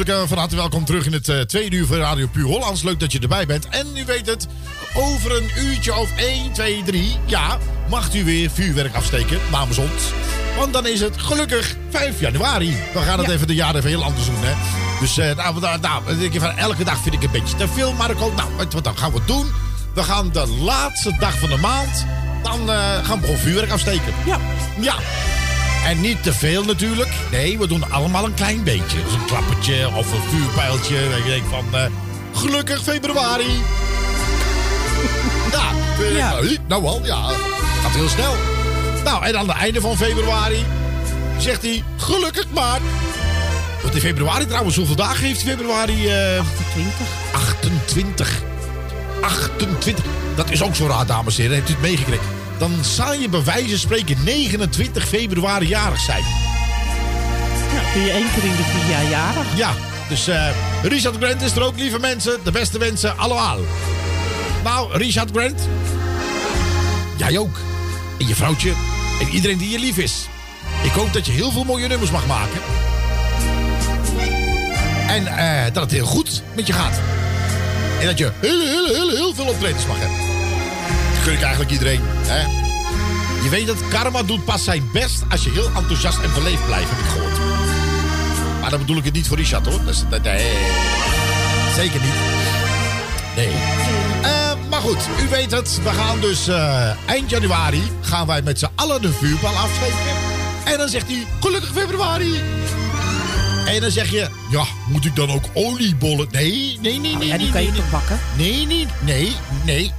Natuurlijk eh, van harte welkom terug in het eh, tweede uur van Radio Puur Hollands. Leuk dat je erbij bent. En u weet het, over een uurtje of 1, 2, 3, ja, mag u weer vuurwerk afsteken namens ons. Want dan is het gelukkig 5 januari. We gaan het Ja. even de jaren even heel anders doen, hè. Dus eh, nou, nou, nou, van elke dag vind ik een beetje te veel, Marco. Nou, weet je wat dan gaan we doen? We gaan de laatste dag van de maand, dan gaan we gewoon vuurwerk afsteken. Ja. Ja. En niet te veel natuurlijk. Nee, we doen allemaal een klein beetje. Dus een klappertje of een vuurpijltje. Dat je denkt van, eh, gelukkig februari. ja, eh, Ja. nou, nou wel, ja. Gaat heel snel. Nou, en aan het einde van februari zegt hij, gelukkig maart. Want in februari trouwens, hoeveel dagen heeft februari? eh 28. 28. 28. Dat is ook zo raar, dames en heren. Heeft u het meegekregen? Dan zou je bij wijze van spreken 29 februari jarig zijn. Ja, ben je één keer in de vier jaar jarig. Ja, dus eh, Richard Grant is er ook, lieve mensen. De beste wensen allemaal. Nou, Richard Grant. Jij ook. En je vrouwtje. En iedereen die je lief is. Ik hoop dat je heel veel mooie nummers mag maken. En eh, dat het heel goed met je gaat. En dat je heel, heel, heel, heel veel optredens mag hebben. Gun ik eigenlijk iedereen. Hè? Je weet dat karma doet pas zijn best als je heel enthousiast en beleefd blijft, heb ik gehoord. Maar dan bedoel ik het niet voor Richard hoor. Dat is, dat, nee, zeker niet. Nee. Eh, maar goed, u weet het. We gaan dus eh, eind januari gaan wij met z'n allen de vuurbal afsteken. En dan zegt hij, gelukkig februari. En dan zeg je, ja, moet ik dan ook oliebollen? Nee, nee, nee, nee. Ja, die nee, kan je nee, toch bakken? Nee, nee, nee, nee,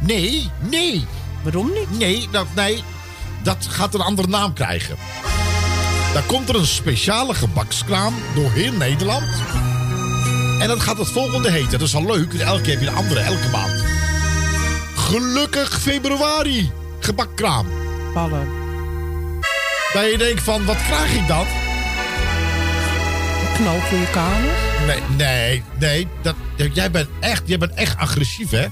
nee, nee. Waarom niet? Nee, dat, nee, dat gaat een andere naam krijgen. Daar komt er een speciale gebakskraam door heel Nederland. En dat gaat het volgende heten. Dat is al leuk. Elke keer heb je een andere, elke maand. Gelukkig februari. Gebakkraam. Ballen. Dat je denkt van, wat krijg ik dan? Een knal voor je kamer. Nee, nee, nee. Dat, jij, bent echt, jij bent echt agressief, hè?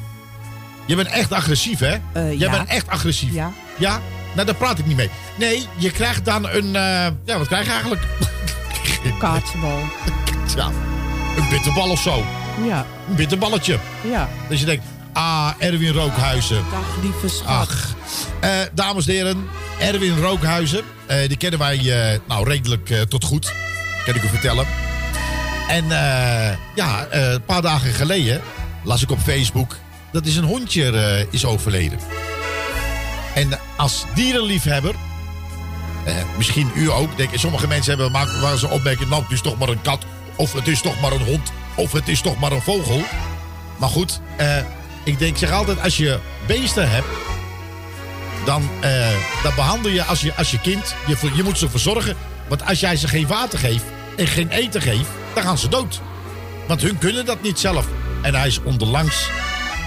Je bent echt agressief, hè? Eh, jij ja. bent echt agressief. Ja. Ja? Nou, daar praat ik niet mee. Nee, je krijgt dan een... eh, ja, wat krijg je eigenlijk? Kaartsenbal. Ja, een bitterbal of zo. Ja. Een bitterballetje. Ja. Dus je denkt, ah, Erwin Rookhuizen. Dag, lieve schat. Ach, Eh, dames en heren, Erwin Rookhuizen. die kennen wij nou redelijk tot goed, kan ik u vertellen. En ja, eh, een paar dagen geleden las ik op Facebook dat is een hondje eh, is overleden. En als dierenliefhebber, eh, misschien u ook, denk sommige mensen hebben maar waar ze opmerken, nou het is toch maar een kat, of het is toch maar een hond, of het is toch maar een vogel. Maar goed, eh, ik denk, zeg altijd, als je beesten hebt, dan, dan behandel je als je, als je kind, je, je moet ze verzorgen. Want als jij ze geen water geeft en geen eten geeft, dan gaan ze dood. Want hun kunnen dat niet zelf. En hij is onderlangs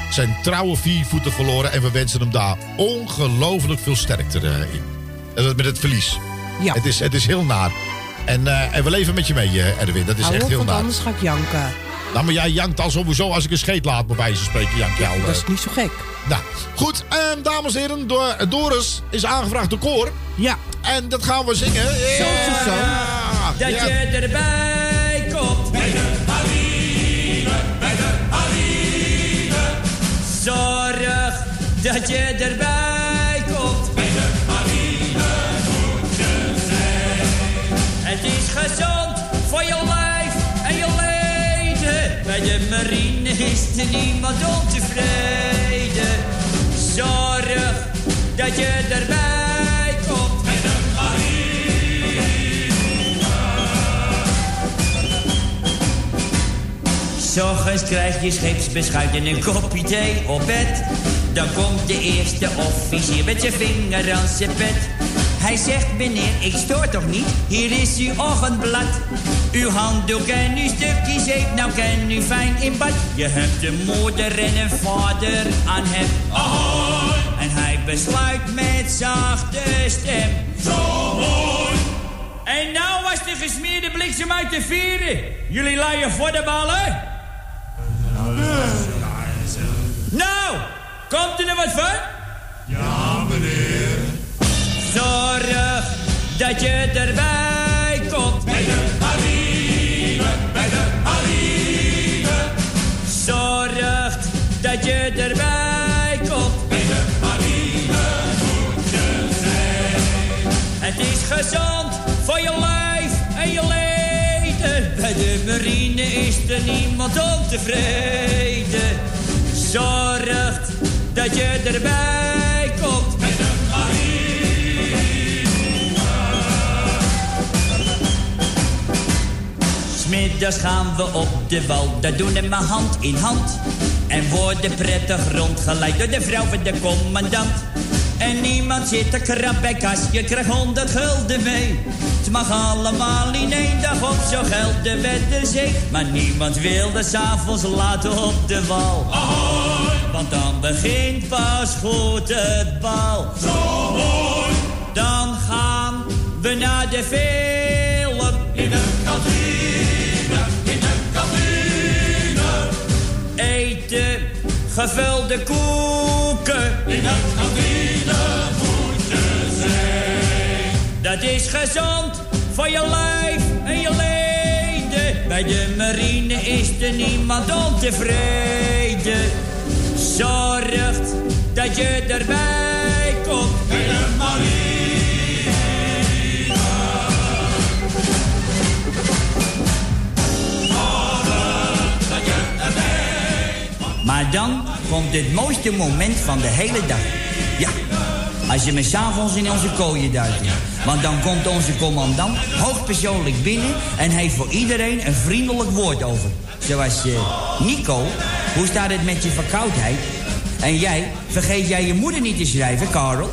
zijn trouwe vier voeten verloren. En we wensen hem daar ongelooflijk veel sterkte eh, in. En dat met het verlies. Ja. Het, is, het is heel naar. En, eh, en we leven met je mee, eh, Erwin. Dat is Hou echt op, heel want naar. anders ga ik janken. Nou, maar jij jankt al sowieso als ik een scheet laat, bij wijze van spreken. Jank eh. Dat is niet zo gek. Nou, goed, ehm, dames en heren, door, Doris is aangevraagd door Koor. Ja. En dat gaan we zingen. Zo, zo, zo. Dat je erbij marine is er niemand ontevreden. Zorg dat je erbij komt. Bij de S'ochtends krijg je scheepsbeschuit en een kopje thee op bed. Dan komt de eerste officier met zijn vinger aan zijn pet. Hij zegt, meneer, ik stoor toch niet? Hier is uw ochtendblad. Uw handdoek en uw stukje zeep, nou kan u fijn in bad. Je hebt een moeder en een vader aan hem. Ahoy! En hij besluit met zachte stem. Zo mooi! En nou was de gesmeerde bliksem uit de vieren. Jullie laaien voor de ballen? Nou, komt er er wat van? Ja, meneer. Dat je erbij komt. Bij de marine, bij de marine. Zorg dat je erbij komt. Bij de marine moet je zijn. Het is gezond voor je lijf en je leden. Bij de marine is er niemand ontevreden. Zorg dat je erbij Smiddags gaan we op de wal, dat doen we maar hand in hand. En worden prettig rondgeleid door de vrouw van de commandant. En niemand zit te krap bij kas, je krijgt honderd gulden mee. Het mag allemaal in één dag op, zo geldt de wet zee. Maar niemand wil de s'avonds laten op de wal. Want dan begint pas goed het bal. Zo mooi! Dan gaan we naar de film. In de kantine, gevulde koeken. In de kantine moet zijn. Dat is gezond voor je lijf en je leden. Bij de marine is er niemand ontevreden. Zorgt dat je erbij komt. Maar dan komt het mooiste moment van de hele dag. Ja, als je me s'avonds in onze kooien duikt. Want dan komt onze commandant hoogpersoonlijk binnen... en heeft voor iedereen een vriendelijk woord over. Zoals, eh, Nico, hoe staat het met je verkoudheid? En jij, vergeet jij je moeder niet te schrijven, Karel?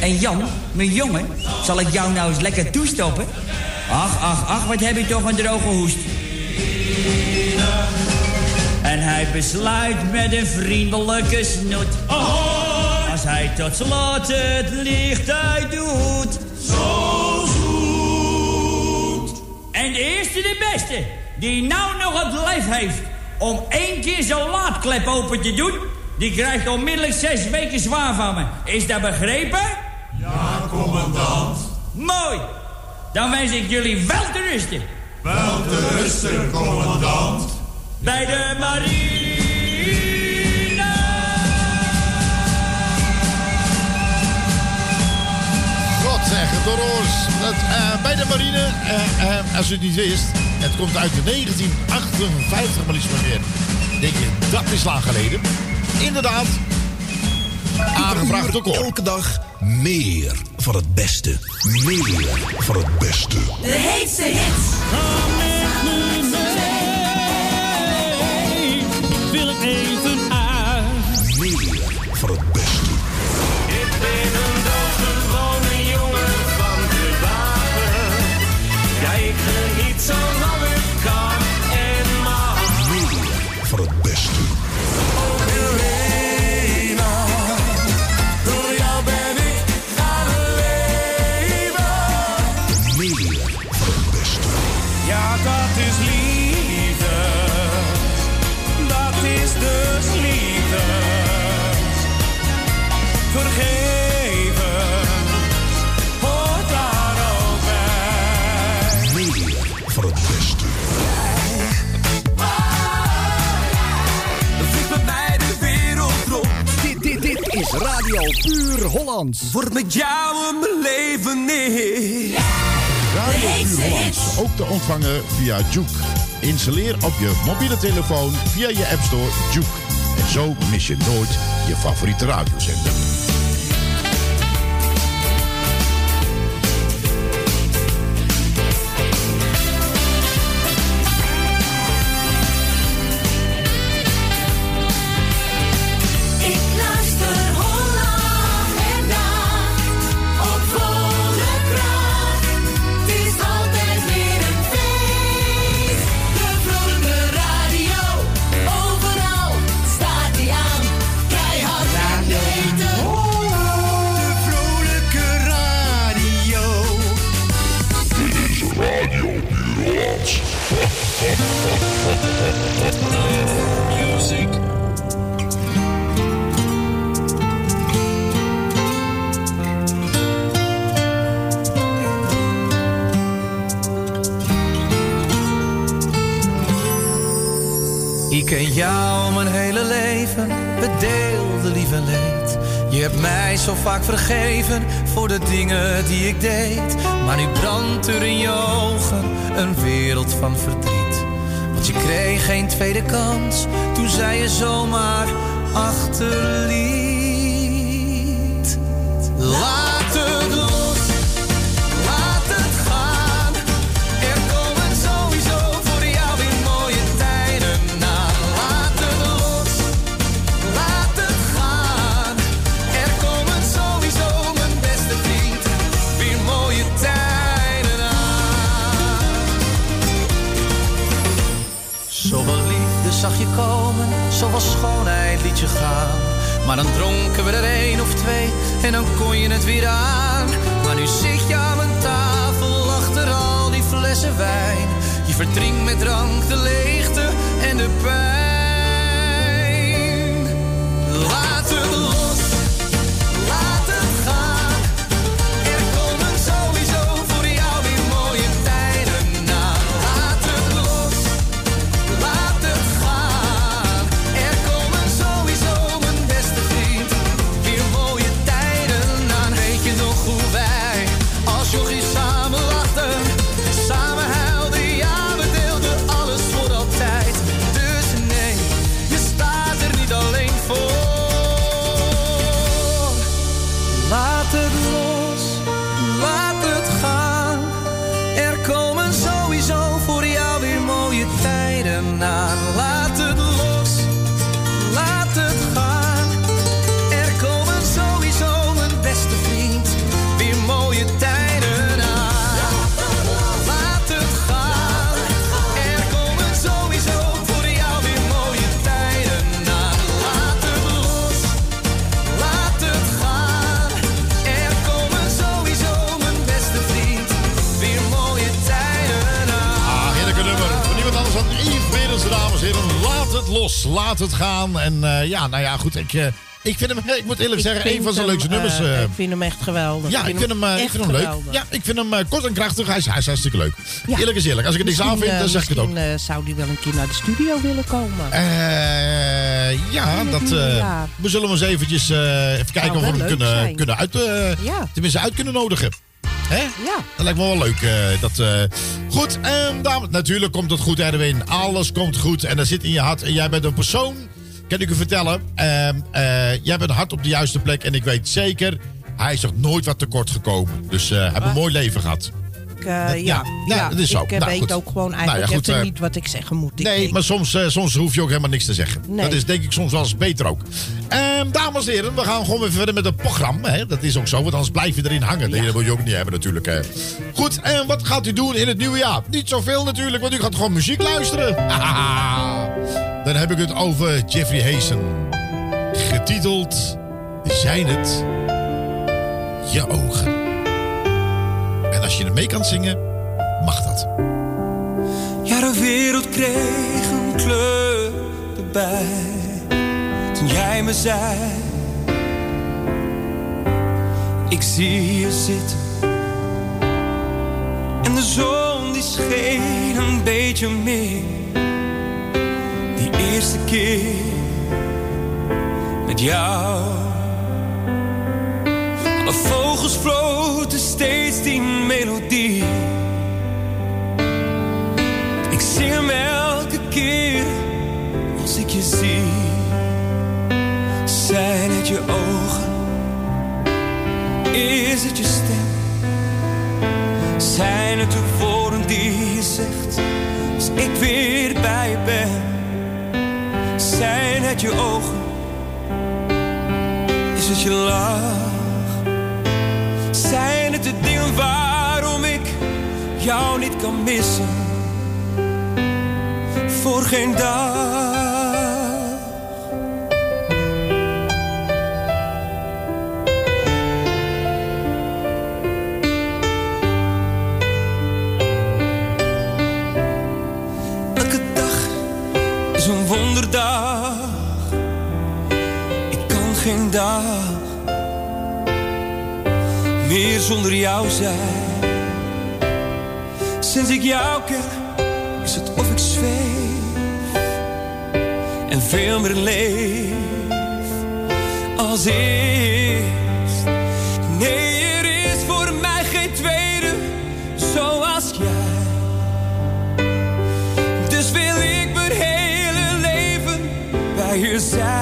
En Jan, mijn jongen, zal ik jou nou eens lekker toestoppen? Ach, ach, ach, wat heb je toch een droge hoest. En hij besluit met een vriendelijke snoet. Als hij tot slot het licht uitdoet. Zo zoet. En de eerste de beste, die nou nog het lef heeft... om één keer zo'n laadklep open te doen... die krijgt onmiddellijk zes weken zwaar van me. Is dat begrepen? Ja, commandant. Mooi. Dan wens ik jullie wel te rusten. Wel te rusten, commandant. Bij de marine. God zeg, door ons. Dat, eh, bij de marine, eh, eh, als u het niet wist, het komt uit de 1958, maar liefst maar meer. Denk je, dat is lang geleden. Inderdaad, aangevraagd ook al. Elke dag meer van het beste. Meer van het beste. De heetste hits. Hollands. Word met jou een belevenis. Radio Puur Hollands, ook te ontvangen via Juke. Installeer op je mobiele telefoon via je App Store Juke. En zo mis je nooit je favoriete radiozender. Deed. Maar nu brandt er in je ogen een wereld van verdriet. Want je kreeg geen tweede kans toen zij je zomaar achterliet. Maar dan dronken we er één of twee en dan kon je het weer aan. Maar nu zit je aan mijn tafel achter al die flessen wijn. Je verdrinkt met drank de leegte en de pijn. Laat het los, laat het gaan. En eh, ja, nou ja, goed. Ik, eh, ik vind hem, ik moet eerlijk zeggen, een van zijn leukste nummers. eh, ik vind hem echt geweldig. ja, ik vind hem, ik echt vind hem leuk. Ja, ik vind hem kort en krachtig. Hij is, hij is hartstikke leuk. Ja. Eerlijk is eerlijk. Als ik er niks aan vind, dan zeg ik het ook. Zou die wel een keer naar de studio willen komen. Ja, het dat, we zullen hem eens eventjes even kijken of we hem kunnen, kunnen uit, tenminste uit kunnen nodigen. Hè? Ja. Dat lijkt me wel leuk. eh, dat, eh. Goed, en dames, natuurlijk komt het goed, Erwin. Alles komt goed en dat zit in je hart. En jij bent een persoon, kan ik u vertellen. ehm, eh, jij bent hard op de juiste plek. En ik weet zeker, hij is nog nooit wat tekort gekomen. Dus hij heeft een mooi leven gehad. Ik, eh, ja, ja, ja, dat is zo. ik eh, Nou, weet goed. ook gewoon Nou eigenlijk goed, eh, niet wat ik zeggen moet. Ik Nee, denk- maar soms, soms hoef je ook helemaal niks te zeggen. Nee. Dat is denk ik soms wel eens beter ook. Ehm, dames en heren, we gaan gewoon weer verder met het programma. Hè? Dat is ook zo, want anders blijf je erin hangen. Dat wil je ook niet hebben natuurlijk. Hè. Goed, en wat gaat u doen in het nieuwe jaar? Niet zoveel natuurlijk, want u gaat gewoon muziek luisteren. Dan heb ik het over Jeffrey Hazen. Getiteld Zijn het je ogen? En als je er mee kan zingen, mag dat. Ja, de wereld kreeg een kleur erbij. Toen jij me zei: Ik zie je zitten. En de zon die scheen een beetje meer. Die eerste keer met jou. Alle vogels floten steeds die melodie. Ik zing hem elke keer als ik je zie. Zijn het je ogen? Is het je stem? Zijn het de woorden die je zegt als ik weer bij je ben? Zijn het je ogen? Is het je lach? Zijn het de dingen waarom ik jou niet kan missen? Voor geen dag. Elke dag is een wonderdag. Ik kan geen dag meer zonder jou zijn. Sinds ik jou ken, is het of ik zweef en veel meer leef als eerst. Nee, er is voor mij geen tweede zoals jij. Dus wil ik mijn hele leven bij je zijn.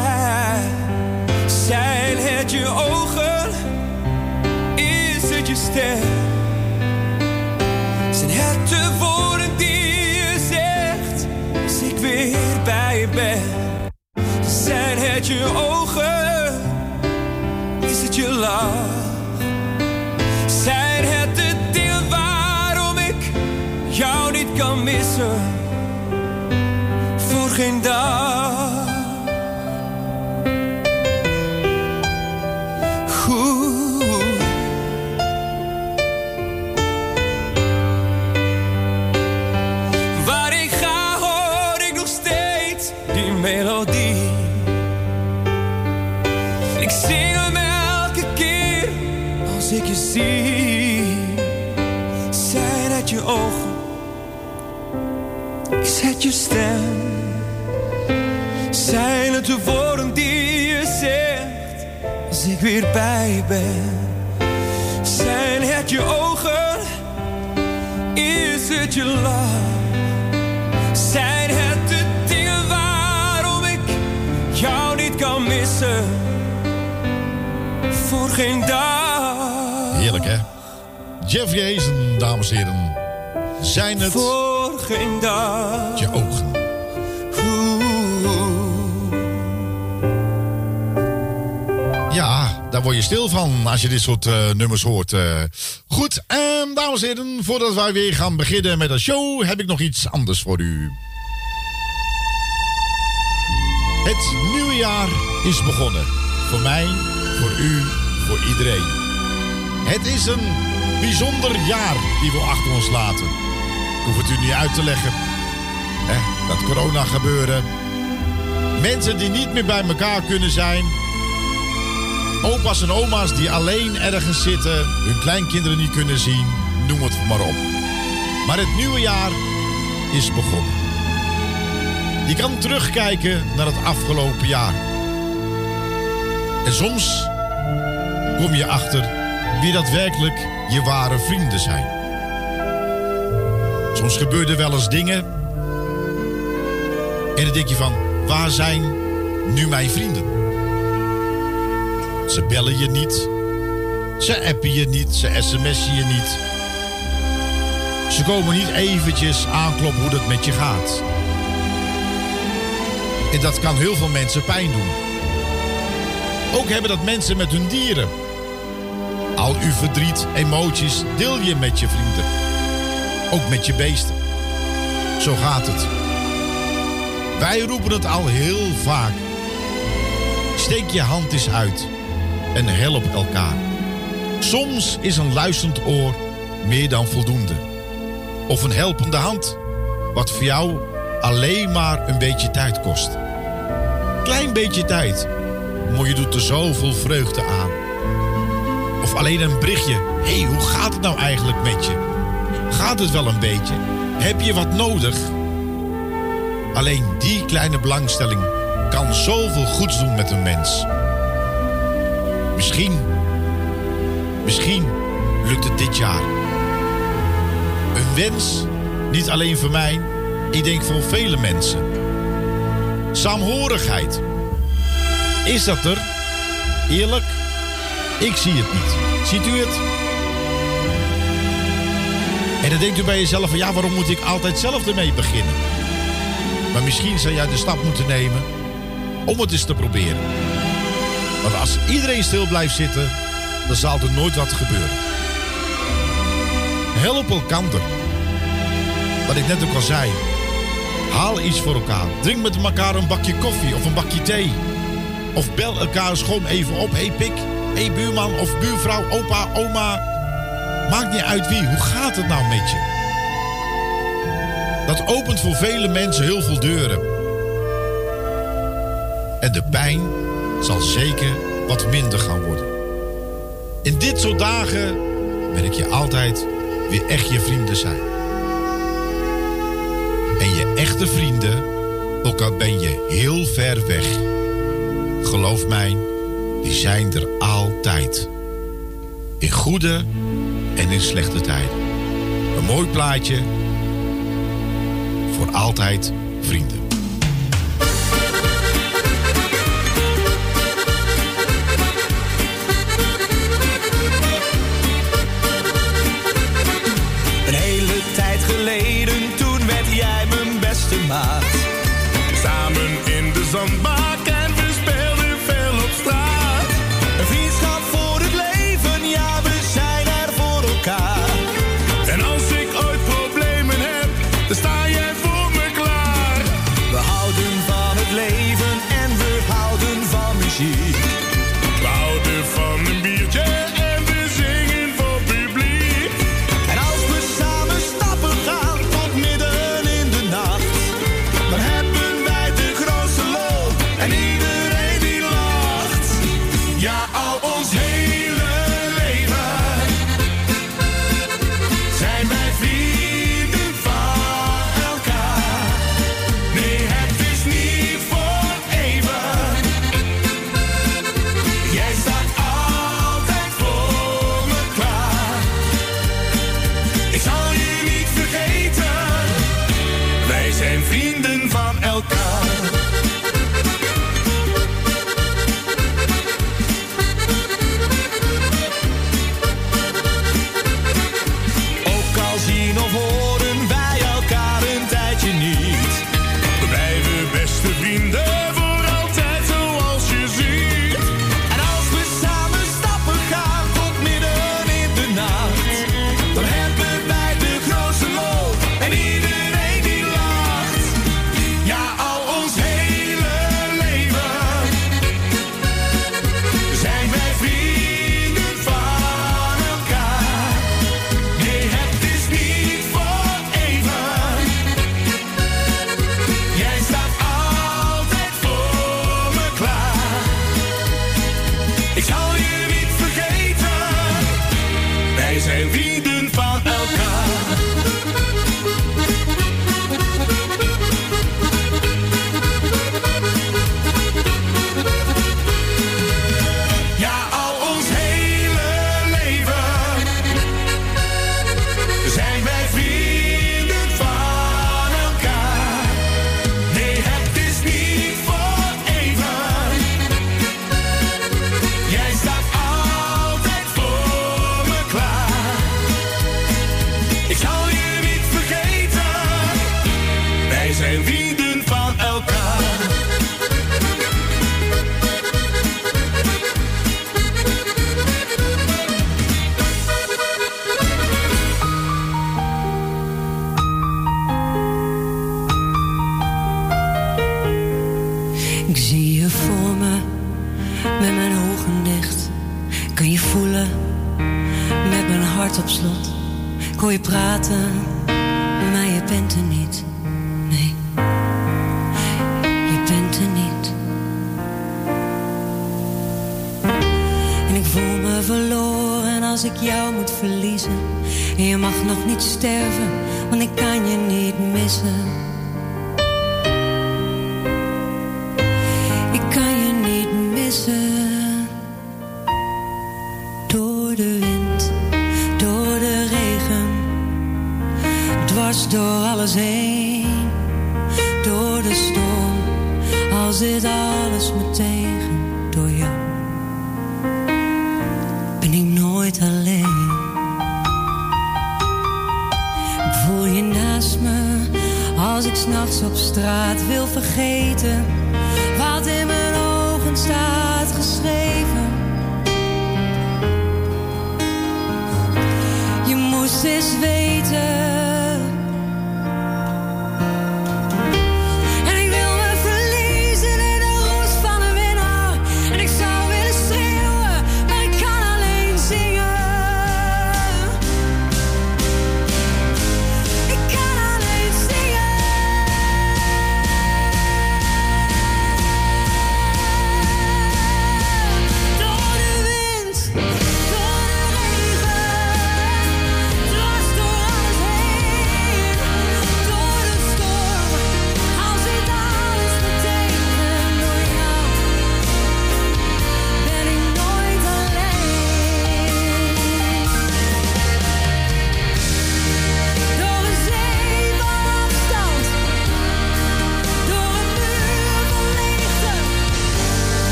Je ogen? Is het je lach? Zijn het de dingen waarom ik jou niet kan missen? Voor geen dag. Je stem? Zijn het de woorden die je zegt als ik weer bij je ben? Zijn het je ogen? Is het je lach? Zijn het de dingen waarom ik jou niet kan missen? Voor geen dag. Heerlijk, hè? Jeffrey Hazen, dames en heren. Zijn het Voor geen dag. je ogen? Ja, daar word je stil van als je dit soort eh, nummers hoort. eh. Goed, en dames en heren, voordat wij weer gaan beginnen met de show, heb ik nog iets anders voor u. Het nieuwe jaar is begonnen. Voor mij, voor u, voor iedereen. Het is een bijzonder jaar die we achter ons laten. Ik hoef het u niet uit te leggen. Hè, dat corona gebeuren. Mensen die niet meer bij elkaar kunnen zijn. Opa's en oma's die alleen ergens zitten. Hun kleinkinderen niet kunnen zien. Noem het maar op. Maar het nieuwe jaar is begonnen. Je kan terugkijken naar het afgelopen jaar. En soms kom je achter wie daadwerkelijk je ware vrienden zijn. Soms gebeuren wel eens dingen. En dan denk je van, waar zijn nu mijn vrienden? Ze bellen je niet. Ze appen je niet. Ze sms'en je niet. Ze komen niet eventjes aankloppen hoe het met je gaat. En dat kan heel veel mensen pijn doen. Ook hebben dat mensen met hun dieren. Al uw verdriet, emoties deel je met je vrienden. Ook met je beesten. Zo gaat het. Wij roepen het al heel vaak. Steek je hand eens uit en help elkaar. Soms is een luisterend oor meer dan voldoende. Of een helpende hand, wat voor jou alleen maar een beetje tijd kost. Klein beetje tijd, maar je doet er zoveel vreugde aan. Of alleen een berichtje. Hé, hey, hoe gaat het nou eigenlijk met je? Gaat het wel een beetje? Heb je wat nodig? Alleen die kleine belangstelling kan zoveel goeds doen met een mens. Misschien, misschien lukt het dit jaar. Een wens, niet alleen voor mij, ik denk voor vele mensen. Saamhorigheid. Is dat er? Eerlijk? Ik zie het niet. Ziet u het? En dan denkt u bij jezelf van ja, waarom moet ik altijd zelf ermee beginnen? Maar misschien zou jij de stap moeten nemen om het eens te proberen. Want als iedereen stil blijft zitten, dan zal er nooit wat gebeuren. Help elkander. Wat ik net ook al zei. Haal iets voor elkaar. Drink met elkaar een bakje koffie of een bakje thee. Of bel elkaar gewoon even op. Hé hey pik, hé hey buurman of buurvrouw, opa, oma. Maakt niet uit wie. Hoe gaat het nou met je? Dat opent voor vele mensen heel veel deuren. En de pijn zal zeker wat minder gaan worden. In dit soort dagen wil ik je altijd weer echt je vrienden zijn. En je echte vrienden, ook al ben je heel ver weg, geloof mij, die zijn er altijd. In goede en in slechte tijden. Een mooi plaatje. Voor altijd vrienden. Een hele tijd geleden, toen werd jij mijn beste maat. Samen in de zandbaan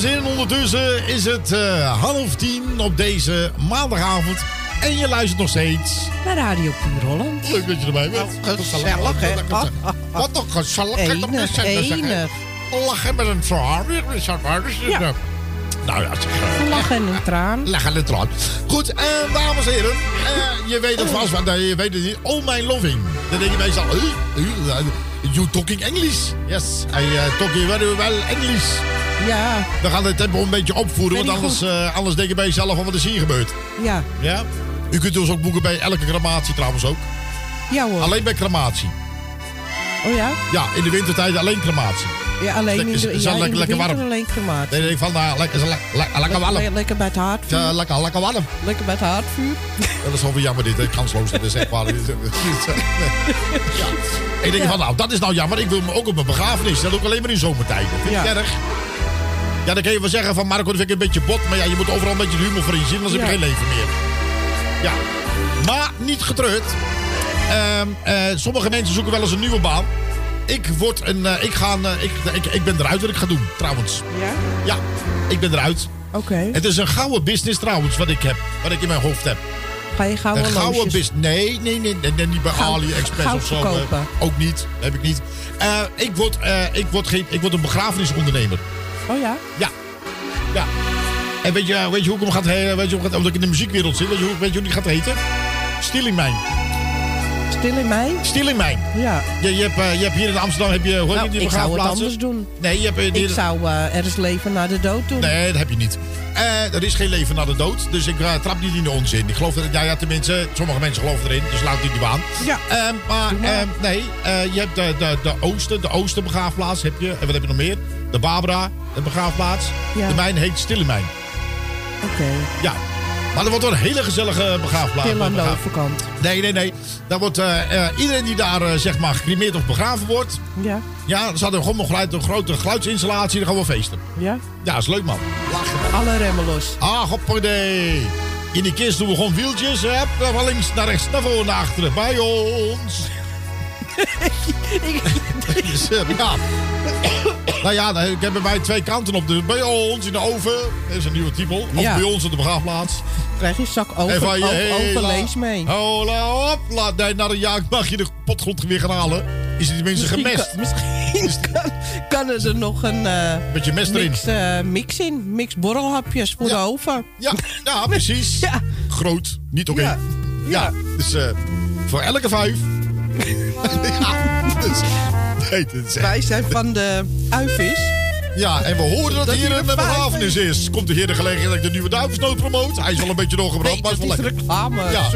dames en heren. Ondertussen is het eh, half tien op deze maandagavond. En je luistert nog steeds. Naar Radio Puur Holland. Leuk dat je erbij bent. Gezellig, hè? Wat gezellig. hè, Enig, dat is het. enig. Lachen met een traan. Ja. Nou ja, zeg. Lachen en een traan. Lachen en een traan. Goed, eh, dames en heren. eh, je weet het vast, want eh, je weet het niet. Oh, my loving. Dan denk je bij jezelf. eh, eh, eh, you talking English? Yes, I uh, talking very well English. Ja, We gaan het tempo een beetje opvoeren, want anders, eh, anders denk je bij jezelf van wat is hier gebeurd. ja. Ja? U kunt dus ook boeken bij elke crematie trouwens ook. Ja hoor. Alleen bij crematie. Oh ja? Ja, in de wintertijd alleen crematie. Ja, alleen in de, ja, lekker- lekker warm? alleen crematie. Nee, nee, van nou, lekker, lekker, warm. Le- lekker bij het haardvuur. Ja, lekker, lekker warm. Lekker bij het haardvuur. Dat is wel weer jammer dit, hè. kansloos. Dat is echt waar. ja. Ik denk van, nou, dat is nou jammer. Ik wil me ook op mijn begrafenis. Dat doe ik alleen maar in zomertijden. Vind het erg? Ja, dan kun je wel zeggen van Marco, dat vind ik een beetje bot. Maar ja, je moet overal een beetje de humor voor in zien, anders heb je Ja. geen leven meer. Ja. Maar niet getreurd. Ehm, eh, sommige mensen zoeken wel eens een nieuwe baan. Ik word een. eh, ik, ga, een, eh, ik, ik, ik ben eruit wat ik ga doen, trouwens. Ja? Ja, ik ben eruit. Oké. Het is een gouden business trouwens, wat ik heb. Wat ik in mijn hoofd heb. Ga je gouden Een gouden business. Nee, nee, nee, nee, nee, niet bij Goud- AliExpress of zo. ook niet. Heb ik niet. Ik, word, ik, word geen, ik word een begrafenisondernemer. Oh ja? Ja. Ja. En weet je, weet je hoe ik hem gaat heten? Weet je hoe ik, omdat ik in de muziekwereld zit, weet je, hoe, weet je hoe die gaat heten? Stilingmijn. Stil in mij? Stilingmijn. Ja. Je, je, hebt, eh, je hebt hier in Amsterdam, heb je, hoe heet Nou, die ik zou het anders doen. Nee, je hebt... eh, die- Ik zou eh, er eens leven naar de dood doen. Nee, dat heb je niet. Er is geen leven na de dood. Dus ik trap niet in de onzin. Ik geloof dat... Ja, ja, tenminste, sommige mensen geloven erin. Dus laat die die baan. Ja. Maar, nee, je hebt de, de, de Oosten, de Oosterbegraafplaats heb je. En wat heb je nog meer? De Barbara, de begraafplaats. Ja. De mijn heet Stille Mijn. Oké. Ja. Maar dat wordt wel een hele gezellige begraafplaats. Stil aan de overkant. Nee, nee, nee. Daar wordt eh, eh, iedereen die daar eh, zeg maar gecremeerd of begraven wordt. Ja. Ja, er staat er gewoon nog een grote geluidsinstallatie. Dan gaan we feesten. Ja? Ja, is leuk man. Lachen. Alle remmen los. Ah, hoppakee. In die kist doen we gewoon wieltjes. Hup, van links naar rechts, naar voren, naar achteren. Bij ons. Dus, eh, ja. Nou ja, ik heb bij mij twee kanten op. Dus bij ons in de oven. Dat is een nieuwe type. Of Ja. bij ons op de begraafplaats. Krijg je een zak over, van je overlees mee. Hola, hop. Laat, nee, na een jaar mag je de potgrond weer gaan halen. Is die mensen gemest? kan- Misschien kan, kan er nog een eh, Beetje mest erin. mix, eh, mix in. Mix borrelhapjes voor de oven. Ja, ja precies. Ja. Groot, niet oké. Ja. Ja. dus eh, voor elke vijf. Ja, dus, nee, dit is echt- Wij zijn van de uivis. ja, en we horen dat, Dat hier een begrafenis is. Komt de heer de gelegenheid dat ik de nieuwe duivensnoot promoot? Hij is wel een beetje doorgebrand, maar is wel is lekker. reclame, Ja.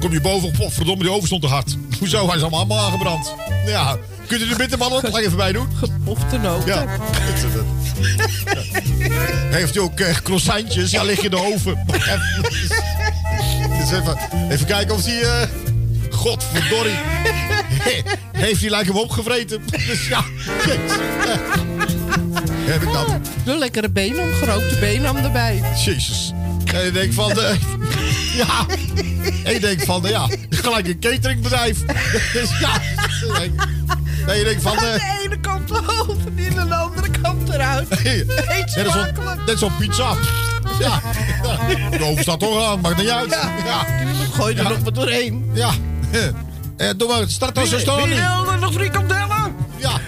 Kom je boven, potverdomme, die oven stond te hard. Hoezo? Hij is allemaal, allemaal aangebrand. Ja, kunt u de bitterballen nog even bij doen? Gepofte noten. Ja. Heeft u ook eh, croissantjes? Ja, lig je in de oven. Even, even, even kijken of die... eh Godverdorie. Heeft hij lijkt hem opgevreten? Dus ja. Heb ik dat? Een lekkere benam, gerookte benam erbij. Jezus. En je denkt van... De, ja. En je denkt van... de- Ja, gelijk een cateringbedrijf. Dus ja. En je denkt van... Aan de ene kant de oven, en aan de andere kant eruit. Eet zo'n smakelijk. net zo'n pizza. Ja. De oven staat toch aan, maakt niet uit. Ja, Ja. Gooi er nog wat doorheen. Ja. Eh, doe maar, start als een stoning. wil nog frikandellen? Ja.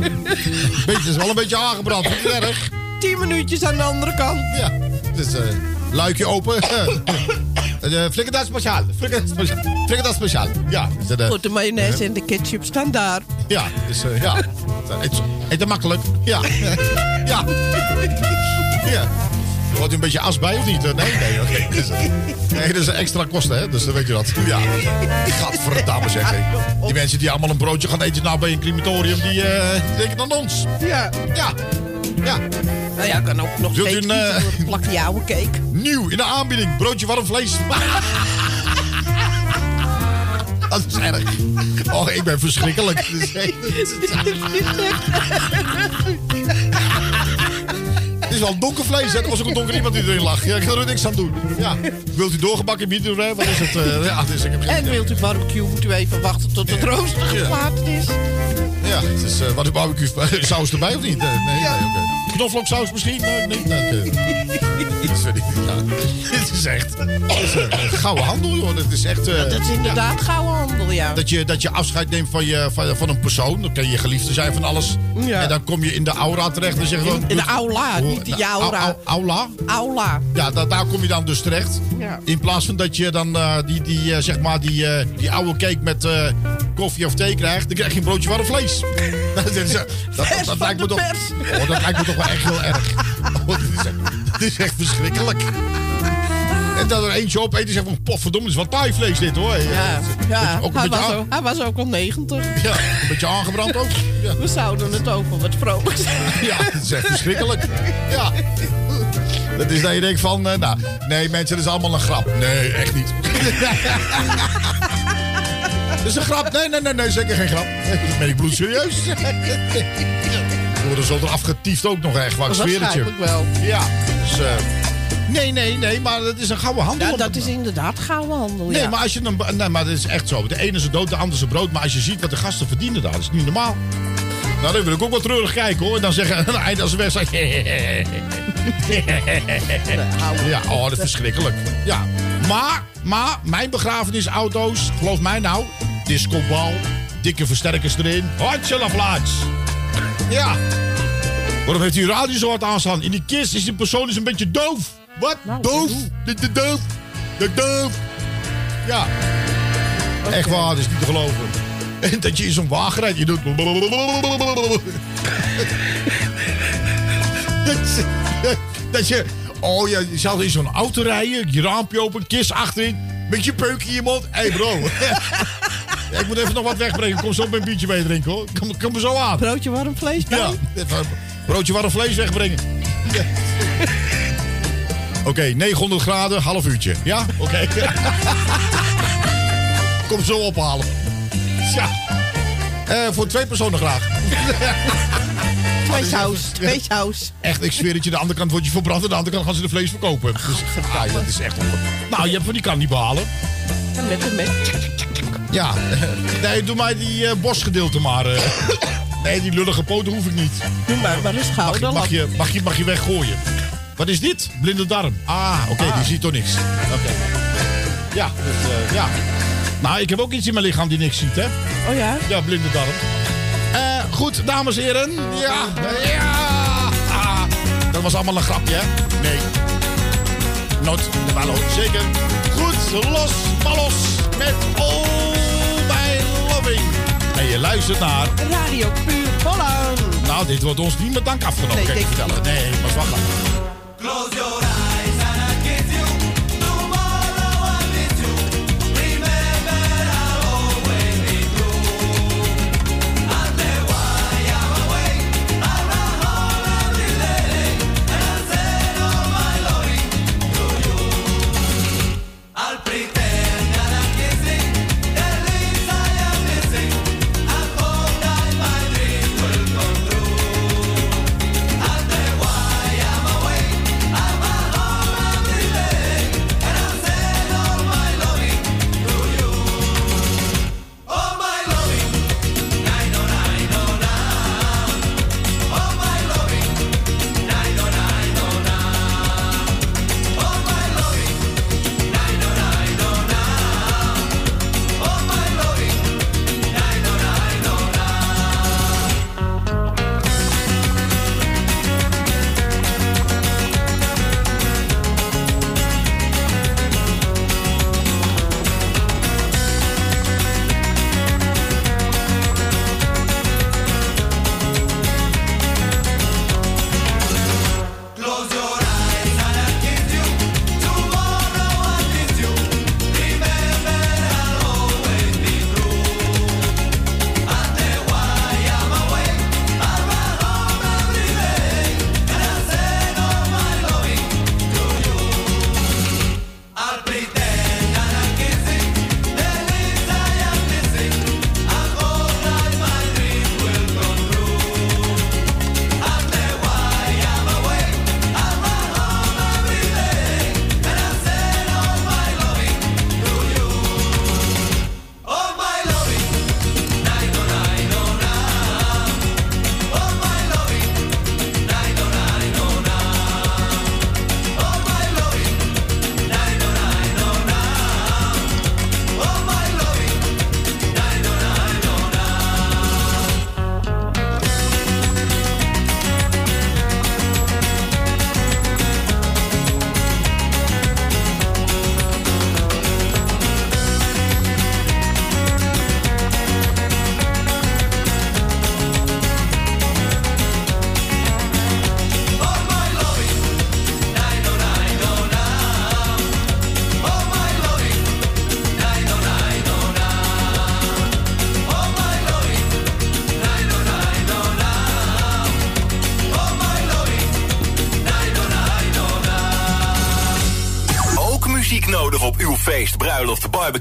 Beetje, is wel een beetje aangebrand, het erg? Tien minuutjes aan de andere kant. Ja. Dus eh luikje open. Uh, Frikandel speciaal. Frikandel speciaal. Frikandel speciaal. Ja. Dus, eh, Goed, de mayonaise en de ketchup staan daar. Ja, dus eh, ja. Eet, eet makkelijk. Ja. ja. Ja. Wordt u een beetje as bij of niet? Nee, nee, oké. Eh, nee, dat is een extra kosten, hè? Dus dan weet je dat. Ja. Gadverdamme zeg. hé. Die mensen die allemaal een broodje gaan eten nou bij een crematorium, die, eh, die denken aan ons. Ja. Ja. Ja. Nou ja, kan ook nog Wilt u een, eh, een plakje oude cake. Nieuw in de aanbieding. Broodje warm vlees. Dat is erg. Oh, ik ben verschrikkelijk. Dus, is wel donker vlees. hè. Er was ook een donker iemand die erin lag. Ja, ik kan er niks aan doen. Ja. Wilt u doorgebakken doen? hè? Wat is het? eh, ja, dus ik heb geen En wilt u barbecue, moet u even wachten tot het rooster geplaatst is. Ja, het is, eh, wat een barbecue saus erbij of niet? Nee, nee, nee oké. Knoflooksaus misschien? Nee, nee, is, ja, dit is echt dit is een gouden handel, joh. Dat is echt... eh, Dat is inderdaad ja, gouden handel, ja. dat je, dat je afscheid neemt van, je, van, van een persoon. Dan kan je je geliefde zijn van alles. Ja. En dan kom je in de aura terecht. En zeg je In de aula, niet de jaura. Au- au- Aula? Aula. Ja, da- daar kom je dan dus terecht. Ja. In plaats van dat je dan eh, die, die, eh, zeg maar die, eh, die oude cake met koffie of thee krijgt, dan krijg je een broodje warm vlees. dat, dat, dat, dat lijkt me toch, oh, dat lijkt me toch wel echt heel erg. Oh, dit, is echt, dit is echt verschrikkelijk. En dat er eentje opeet en zegt van, potverdomme, is wat taaievlees dit hoor. Ja, ja. Ook een Hij, was aan- ook, hij was ook al 90. Ja, een beetje aangebrand ook. Ja. We zouden het over wat vrolijks Ja, dat is echt verschrikkelijk. Ja. Dat is dat je denkt van, eh, nou, nee mensen, dat is allemaal een grap. Nee, echt niet. Dat is een grap. Nee, nee, nee, nee, zeker geen grap. Dat ben ik bloedserieus. We worden zo eraf getiefd ook nog echt, wat ik zweer het je. Waarschijnlijk wel. Ja, dus... eh, nee, nee, nee, maar dat is een gouden handel. Ja, dat is inderdaad gouden handel, Nee, ja. maar als je dan. Nee, maar dat is echt zo. De ene is dood, de ander is brood. Maar als je ziet wat de gasten verdienen daar, dat is niet normaal. Nou, dan wil ik ook wel treurig kijken hoor. En dan zeggen aan het einde als weg zijn. Ja, oh, dat is verschrikkelijk. Ja. Maar, maar, mijn begrafenisauto's, geloof mij nou, discobal, dikke versterkers erin. Hartje la plaats. Ja. Waarom heeft u radio zo hard aanstaan? In die kist is die persoon is een beetje doof. Wat? doof? De, de doof? De doof? Ja. Echt waar, dat is niet te geloven. En dat je in zo'n wagen rijdt, je doet... dat, je- dat je... Oh ja, je zou in zo'n auto rijden, je raampje open, kist achterin, met je peuk in je mond. Hé hey bro. Ja, ik moet even nog wat wegbrengen. Ik kom zo mijn biertje mee drinken hoor. Kom, kom er zo aan. Broodje warm vlees bij? Ja, broodje warm vlees wegbrengen. Ja. Oké, 900 graden, half uurtje. Ja? Oké. Kom zo ophalen. Ja. Eh, voor twee personen graag. Twee saus, twee saus. Echt, ik zweer het je. De andere kant wordt je verbrand en de andere kant gaan ze de vlees verkopen. Dus, ah, dat is echt... Nou, je hebt van die kan niet behalen. En met de met. Ja, nee, doe mij die eh, bosgedeelte maar. eh. nee, die lullige poten hoef ik niet. Doe maar maar Mag, je- schouder. mag, je, mag, je, mag je weggooien. Wat is dit? Blinde darm. Ah, oké, die ziet toch niks. Oké. Ja, dus, eh, ja. Nou, ik heb ook iets in mijn lichaam die niks ziet, hè? Oh ja? Ja, blinde darm. Eh, goed, dames en heren. Ja, ja. Ah, dat was allemaal een grapje, hè? Nee. Not de ballo, zeker. Goed, los, ballos met Oh My Loving. En je luistert naar... Radio Puur Holland. Nou, dit wordt ons niet met dank afgenomen, Nee, kan ik vertellen. Nee, maar wacht. Close your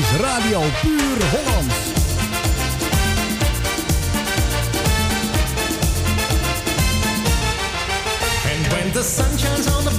Is Radio Puur Holland. And when the sun shines on the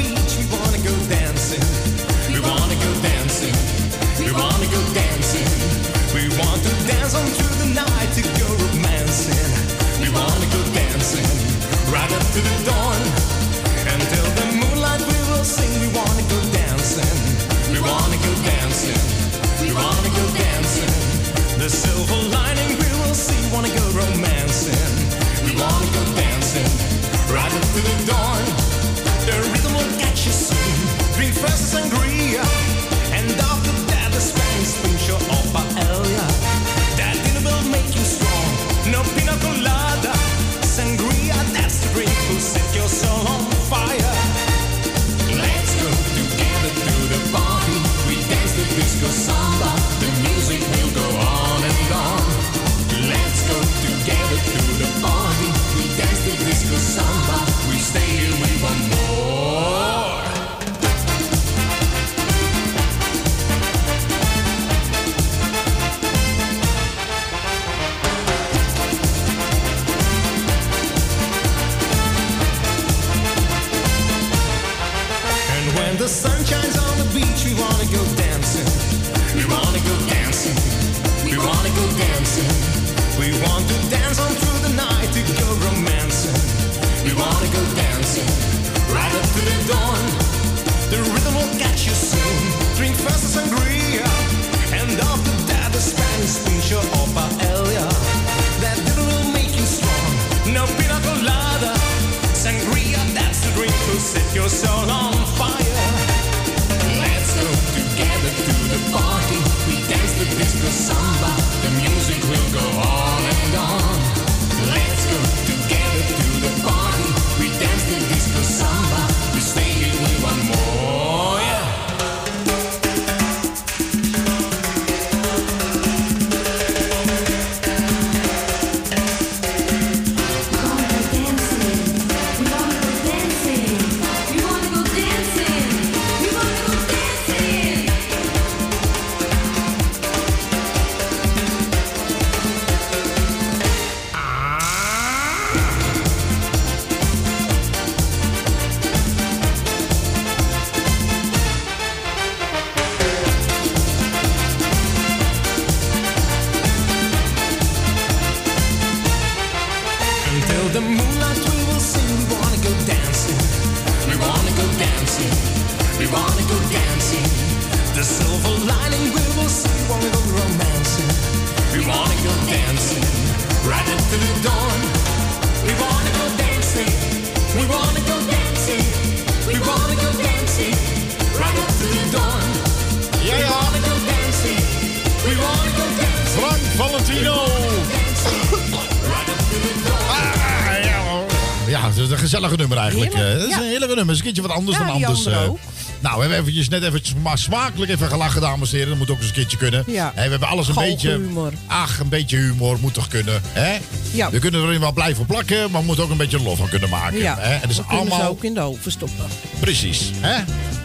gezellige nummer eigenlijk. Heerlijk, Eh, Het is ja. een heerlijke nummer. Het is een keertje wat anders Ja, dan anders. eh. ook. Nou, we hebben eventjes, net even sma- smakelijk even gelachen, dames en heren. Dat moet ook eens een keertje kunnen. Ja. We hebben alles een beetje... Ach, een beetje humor moet toch kunnen. Hè? Ja. We kunnen erin wel blijven plakken, maar we moeten ook een beetje lof van kunnen maken. Ja, Hè? En dat is we kunnen ze allemaal... ook in de oven stoppen. Precies. Hè?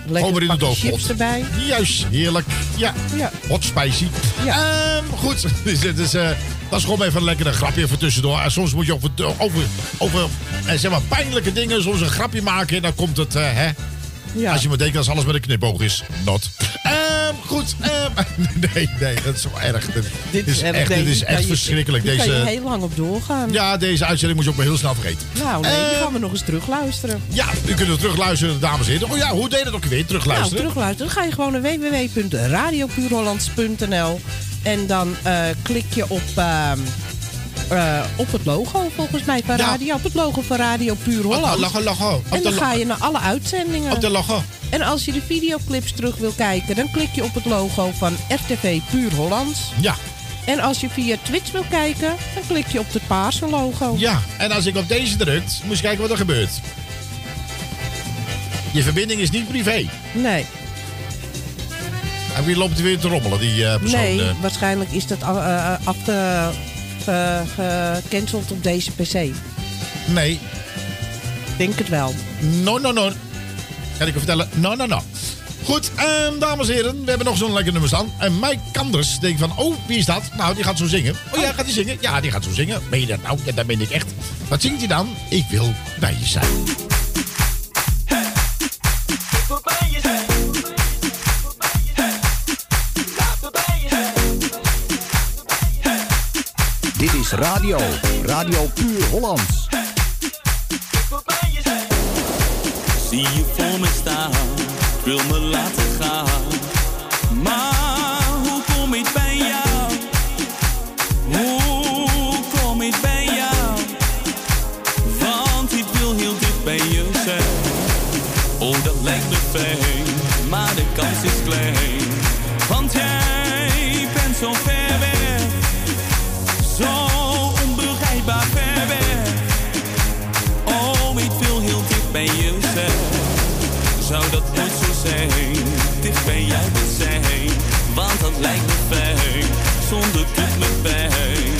Lekker Gewoon in de doofpot. chips erbij. Juist, heerlijk. Ja, Ja. hot spicy. Ehm, goed, dus, is, eh, dat is gewoon even een lekkere grapje even tussendoor. En soms moet je over, over, over eh, zeg maar, pijnlijke dingen soms een grapje maken. En dan komt het, eh, hè. Ja. Als je maar denkt dat alles met een knipoog is. Not. Ehm, goed. ehm, nee, nee, dat is wel erg. Dit, Dit is echt, dit is echt je- verschrikkelijk. Hier kan je Deze, heel lang op doorgaan. ja, deze uitzending moet je ook maar heel snel vergeten. Nou, nee, die Ehm, gaan we nog eens terugluisteren. Ja, u kunt het terugluisteren, dames en heren. Oh ja, hoe deed het ook weer? Nou, Terugluisteren? terugluisteren. Dan ga je gewoon naar www.radiopuurhollands.nl en dan eh, klik je op ehm, eh, op het logo volgens mij van radio. Op het logo van Radio Puur Holland. logo, En dan ga je naar alle uitzendingen. Op de logo. En als je de videoclips terug wil kijken, dan klik je op het logo van RTV Puur Hollands. Ja. En als je via Twitch wil kijken, dan klik je op het paarse logo. Ja, en als ik op deze drukt, moet je kijken wat er gebeurt. Je verbinding is niet privé. Nee, En wie loopt er weer te rommelen, die eh, persoon? nee eh? waarschijnlijk is dat eh, ge- gecanceld op deze PC. Nee. Denk het wel. No, no, no. Kan ik je vertellen? No, no, no. Goed, ehm, dames en heren, we hebben nog zo'n lekker nummer staan. En Mike Kanders denkt van, oh, wie is dat? Nou, die gaat zo zingen. Oh ja, gaat hij zingen? Ja, die gaat zo zingen. Ben je dat nou? Ja, dat ben ik echt. Wat zingt hij dan? Ik wil bij je zijn. Radio. Radio Puur Hollands. Zie je voor me staan, wil me laten gaan. Maar dicht bij jou te zijn? Want dat lijkt me fijn, zonder doet me pijn.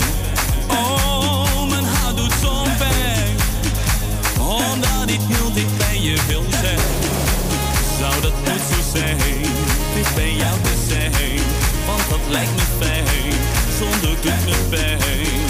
Oh, mijn hart doet zo'n pijn, omdat ik heel dicht bij je wil zijn. Zou dat nooit zo zijn, dicht bij jou te zijn? Want dat lijkt me fijn, zonder doet me pijn.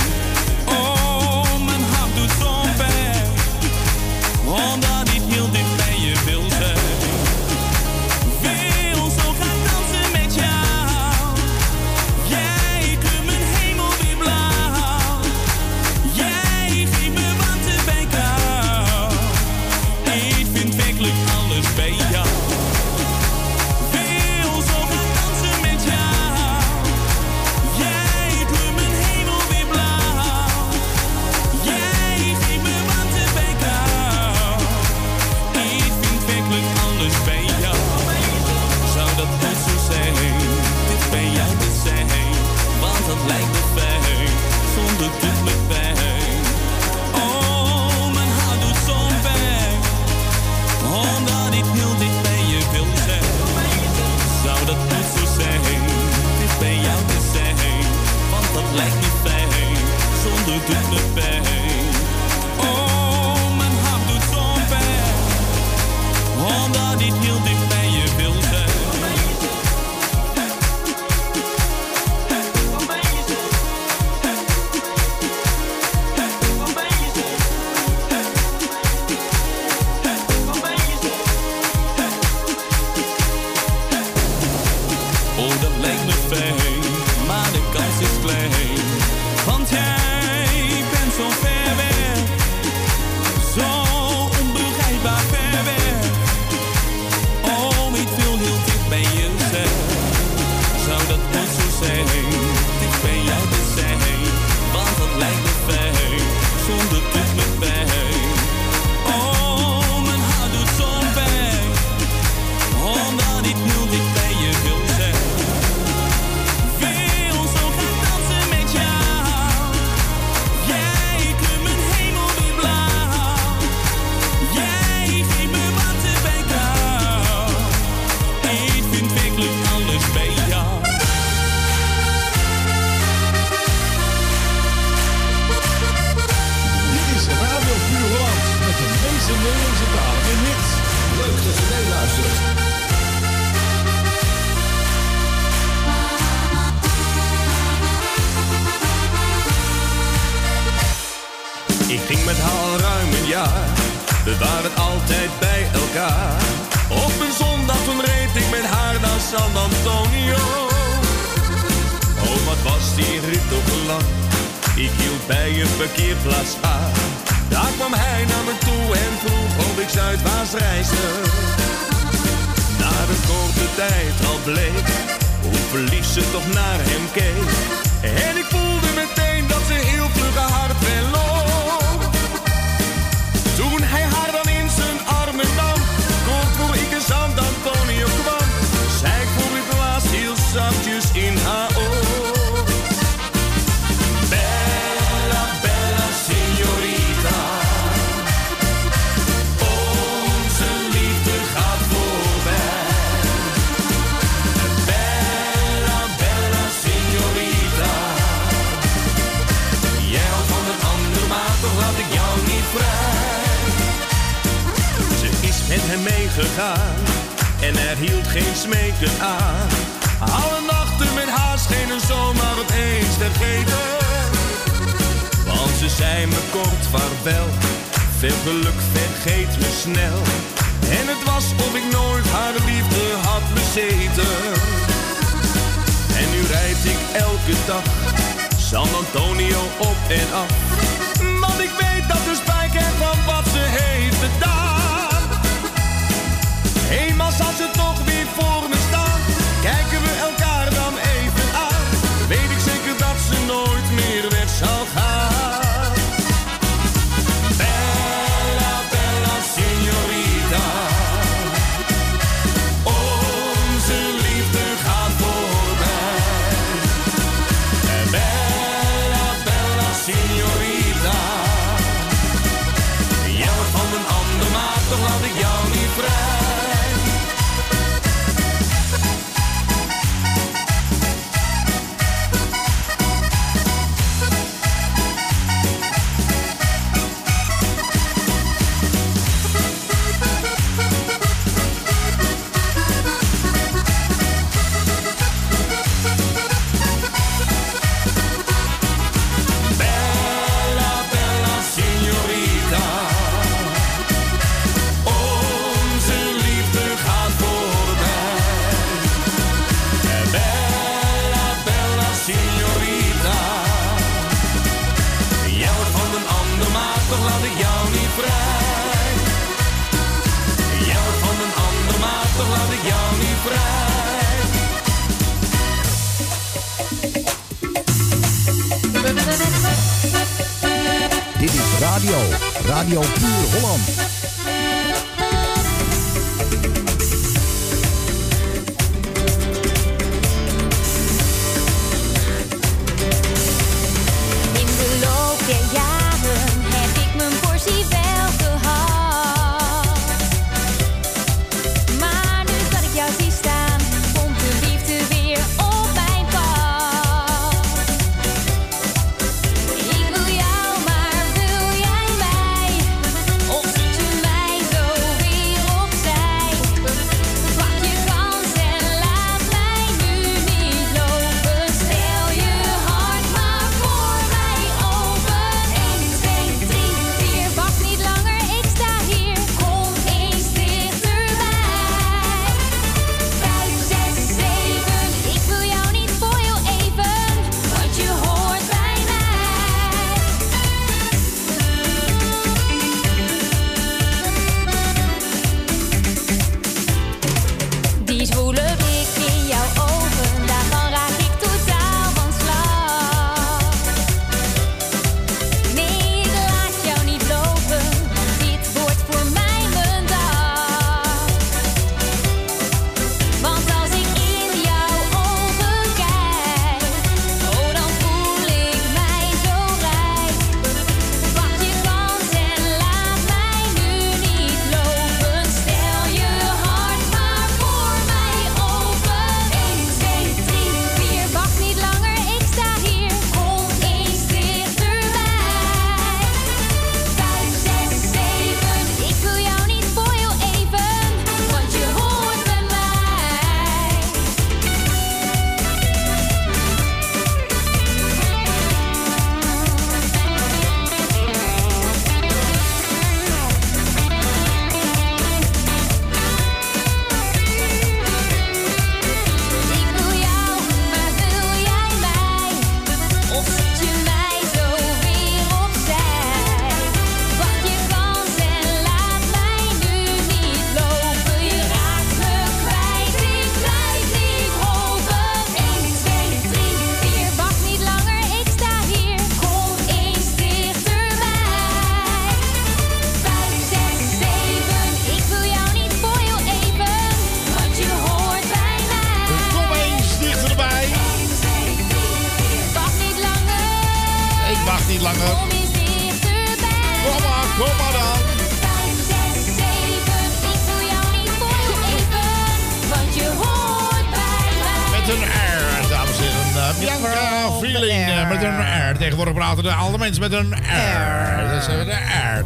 De alle mensen met een R. Dat is de R.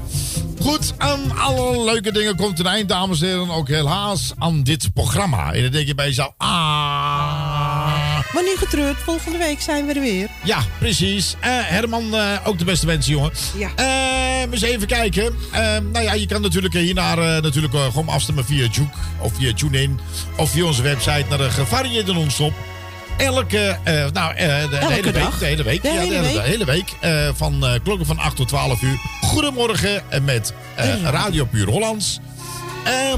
Goed, aan alle leuke dingen komt een eind, dames en heren. Ook helaas aan dit programma. En dan denk je bij jezelf, ah... Maar niet getreurd, volgende week zijn we er weer. Ja, precies. Eh, Herman, eh, ook de beste wensen, jongen. Ja. Eh, eens even kijken. Nou ja, je kan natuurlijk hiernaar natuurlijk, gewoon afstemmen via Juke of via TuneIn. Of via onze website naar de gevarieerde non-stop. Elke, eh, nou, eh, de, Elke hele dag. week. De hele week. De ja, hele de hele, week. de hele week. eh, van klokken van 8 tot 12 uur. Goedemorgen met Radio Puur Hollands.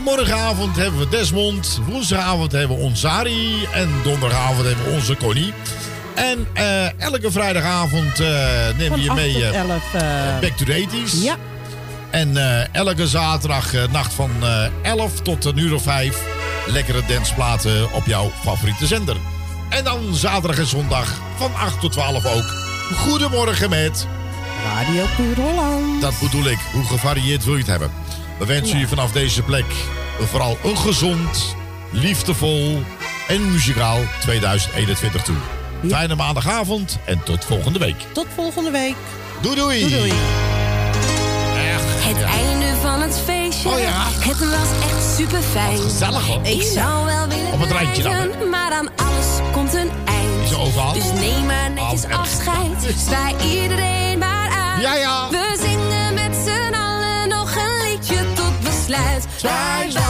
Morgenavond hebben we Desmond. Woensdagavond hebben we Onsari. En donderdagavond hebben we onze Connie. En elke vrijdagavond nemen we je 8 mee eh, 11. eh, Back to the 80s. Ja. En elke zaterdag nacht van eh 11 tot een uur of 5 lekkere dansplaten op jouw favoriete zender. En dan zaterdag en zondag van 8 tot 12 ook. Goedemorgen met... Radio Puur Holland. Dat bedoel ik. Hoe gevarieerd wil je het hebben? We wensen Ja. je vanaf deze plek vooral een gezond, liefdevol en muzikaal 2021 toe. Fijne maandagavond en tot volgende week. Tot volgende week. Doei doei. Doei doei. Het einde van het feestje. Oh ja. Het was echt super fijn. gezellig, hoor. Ik zou wel willen Op het randje dan, maar aan alles komt een eind. Is overal? Dus neem maar netjes Oh, afscheid. Zwaai iedereen maar aan. Ja, ja. We zingen met z'n allen nog een liedje tot besluit. Zwaai, zwaai,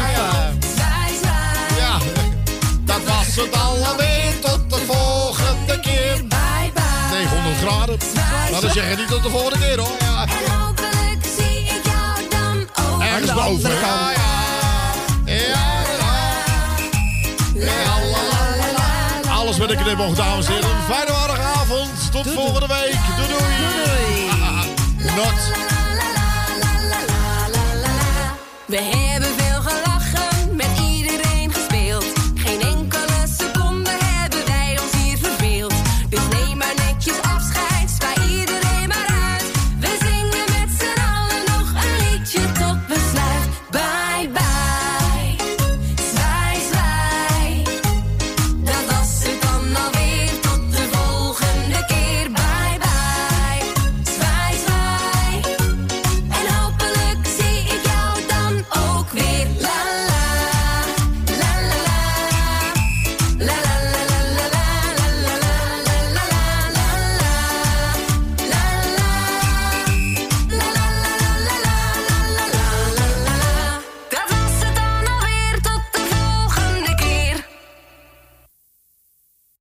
ja, ja. Zwaai, zwaai. Ja, dat was het alweer. Tot de volgende keer. Bye, bye. 900 graden. Nou, dan zeg je niet tot de volgende keer hoor. Ja. En hopelijk zie ik jou dan ook. Ergens boven. ja. Met een knipoog, dames en heren. Fijne maandagavond. Tot volgende week. Doei doei. Not. We hebben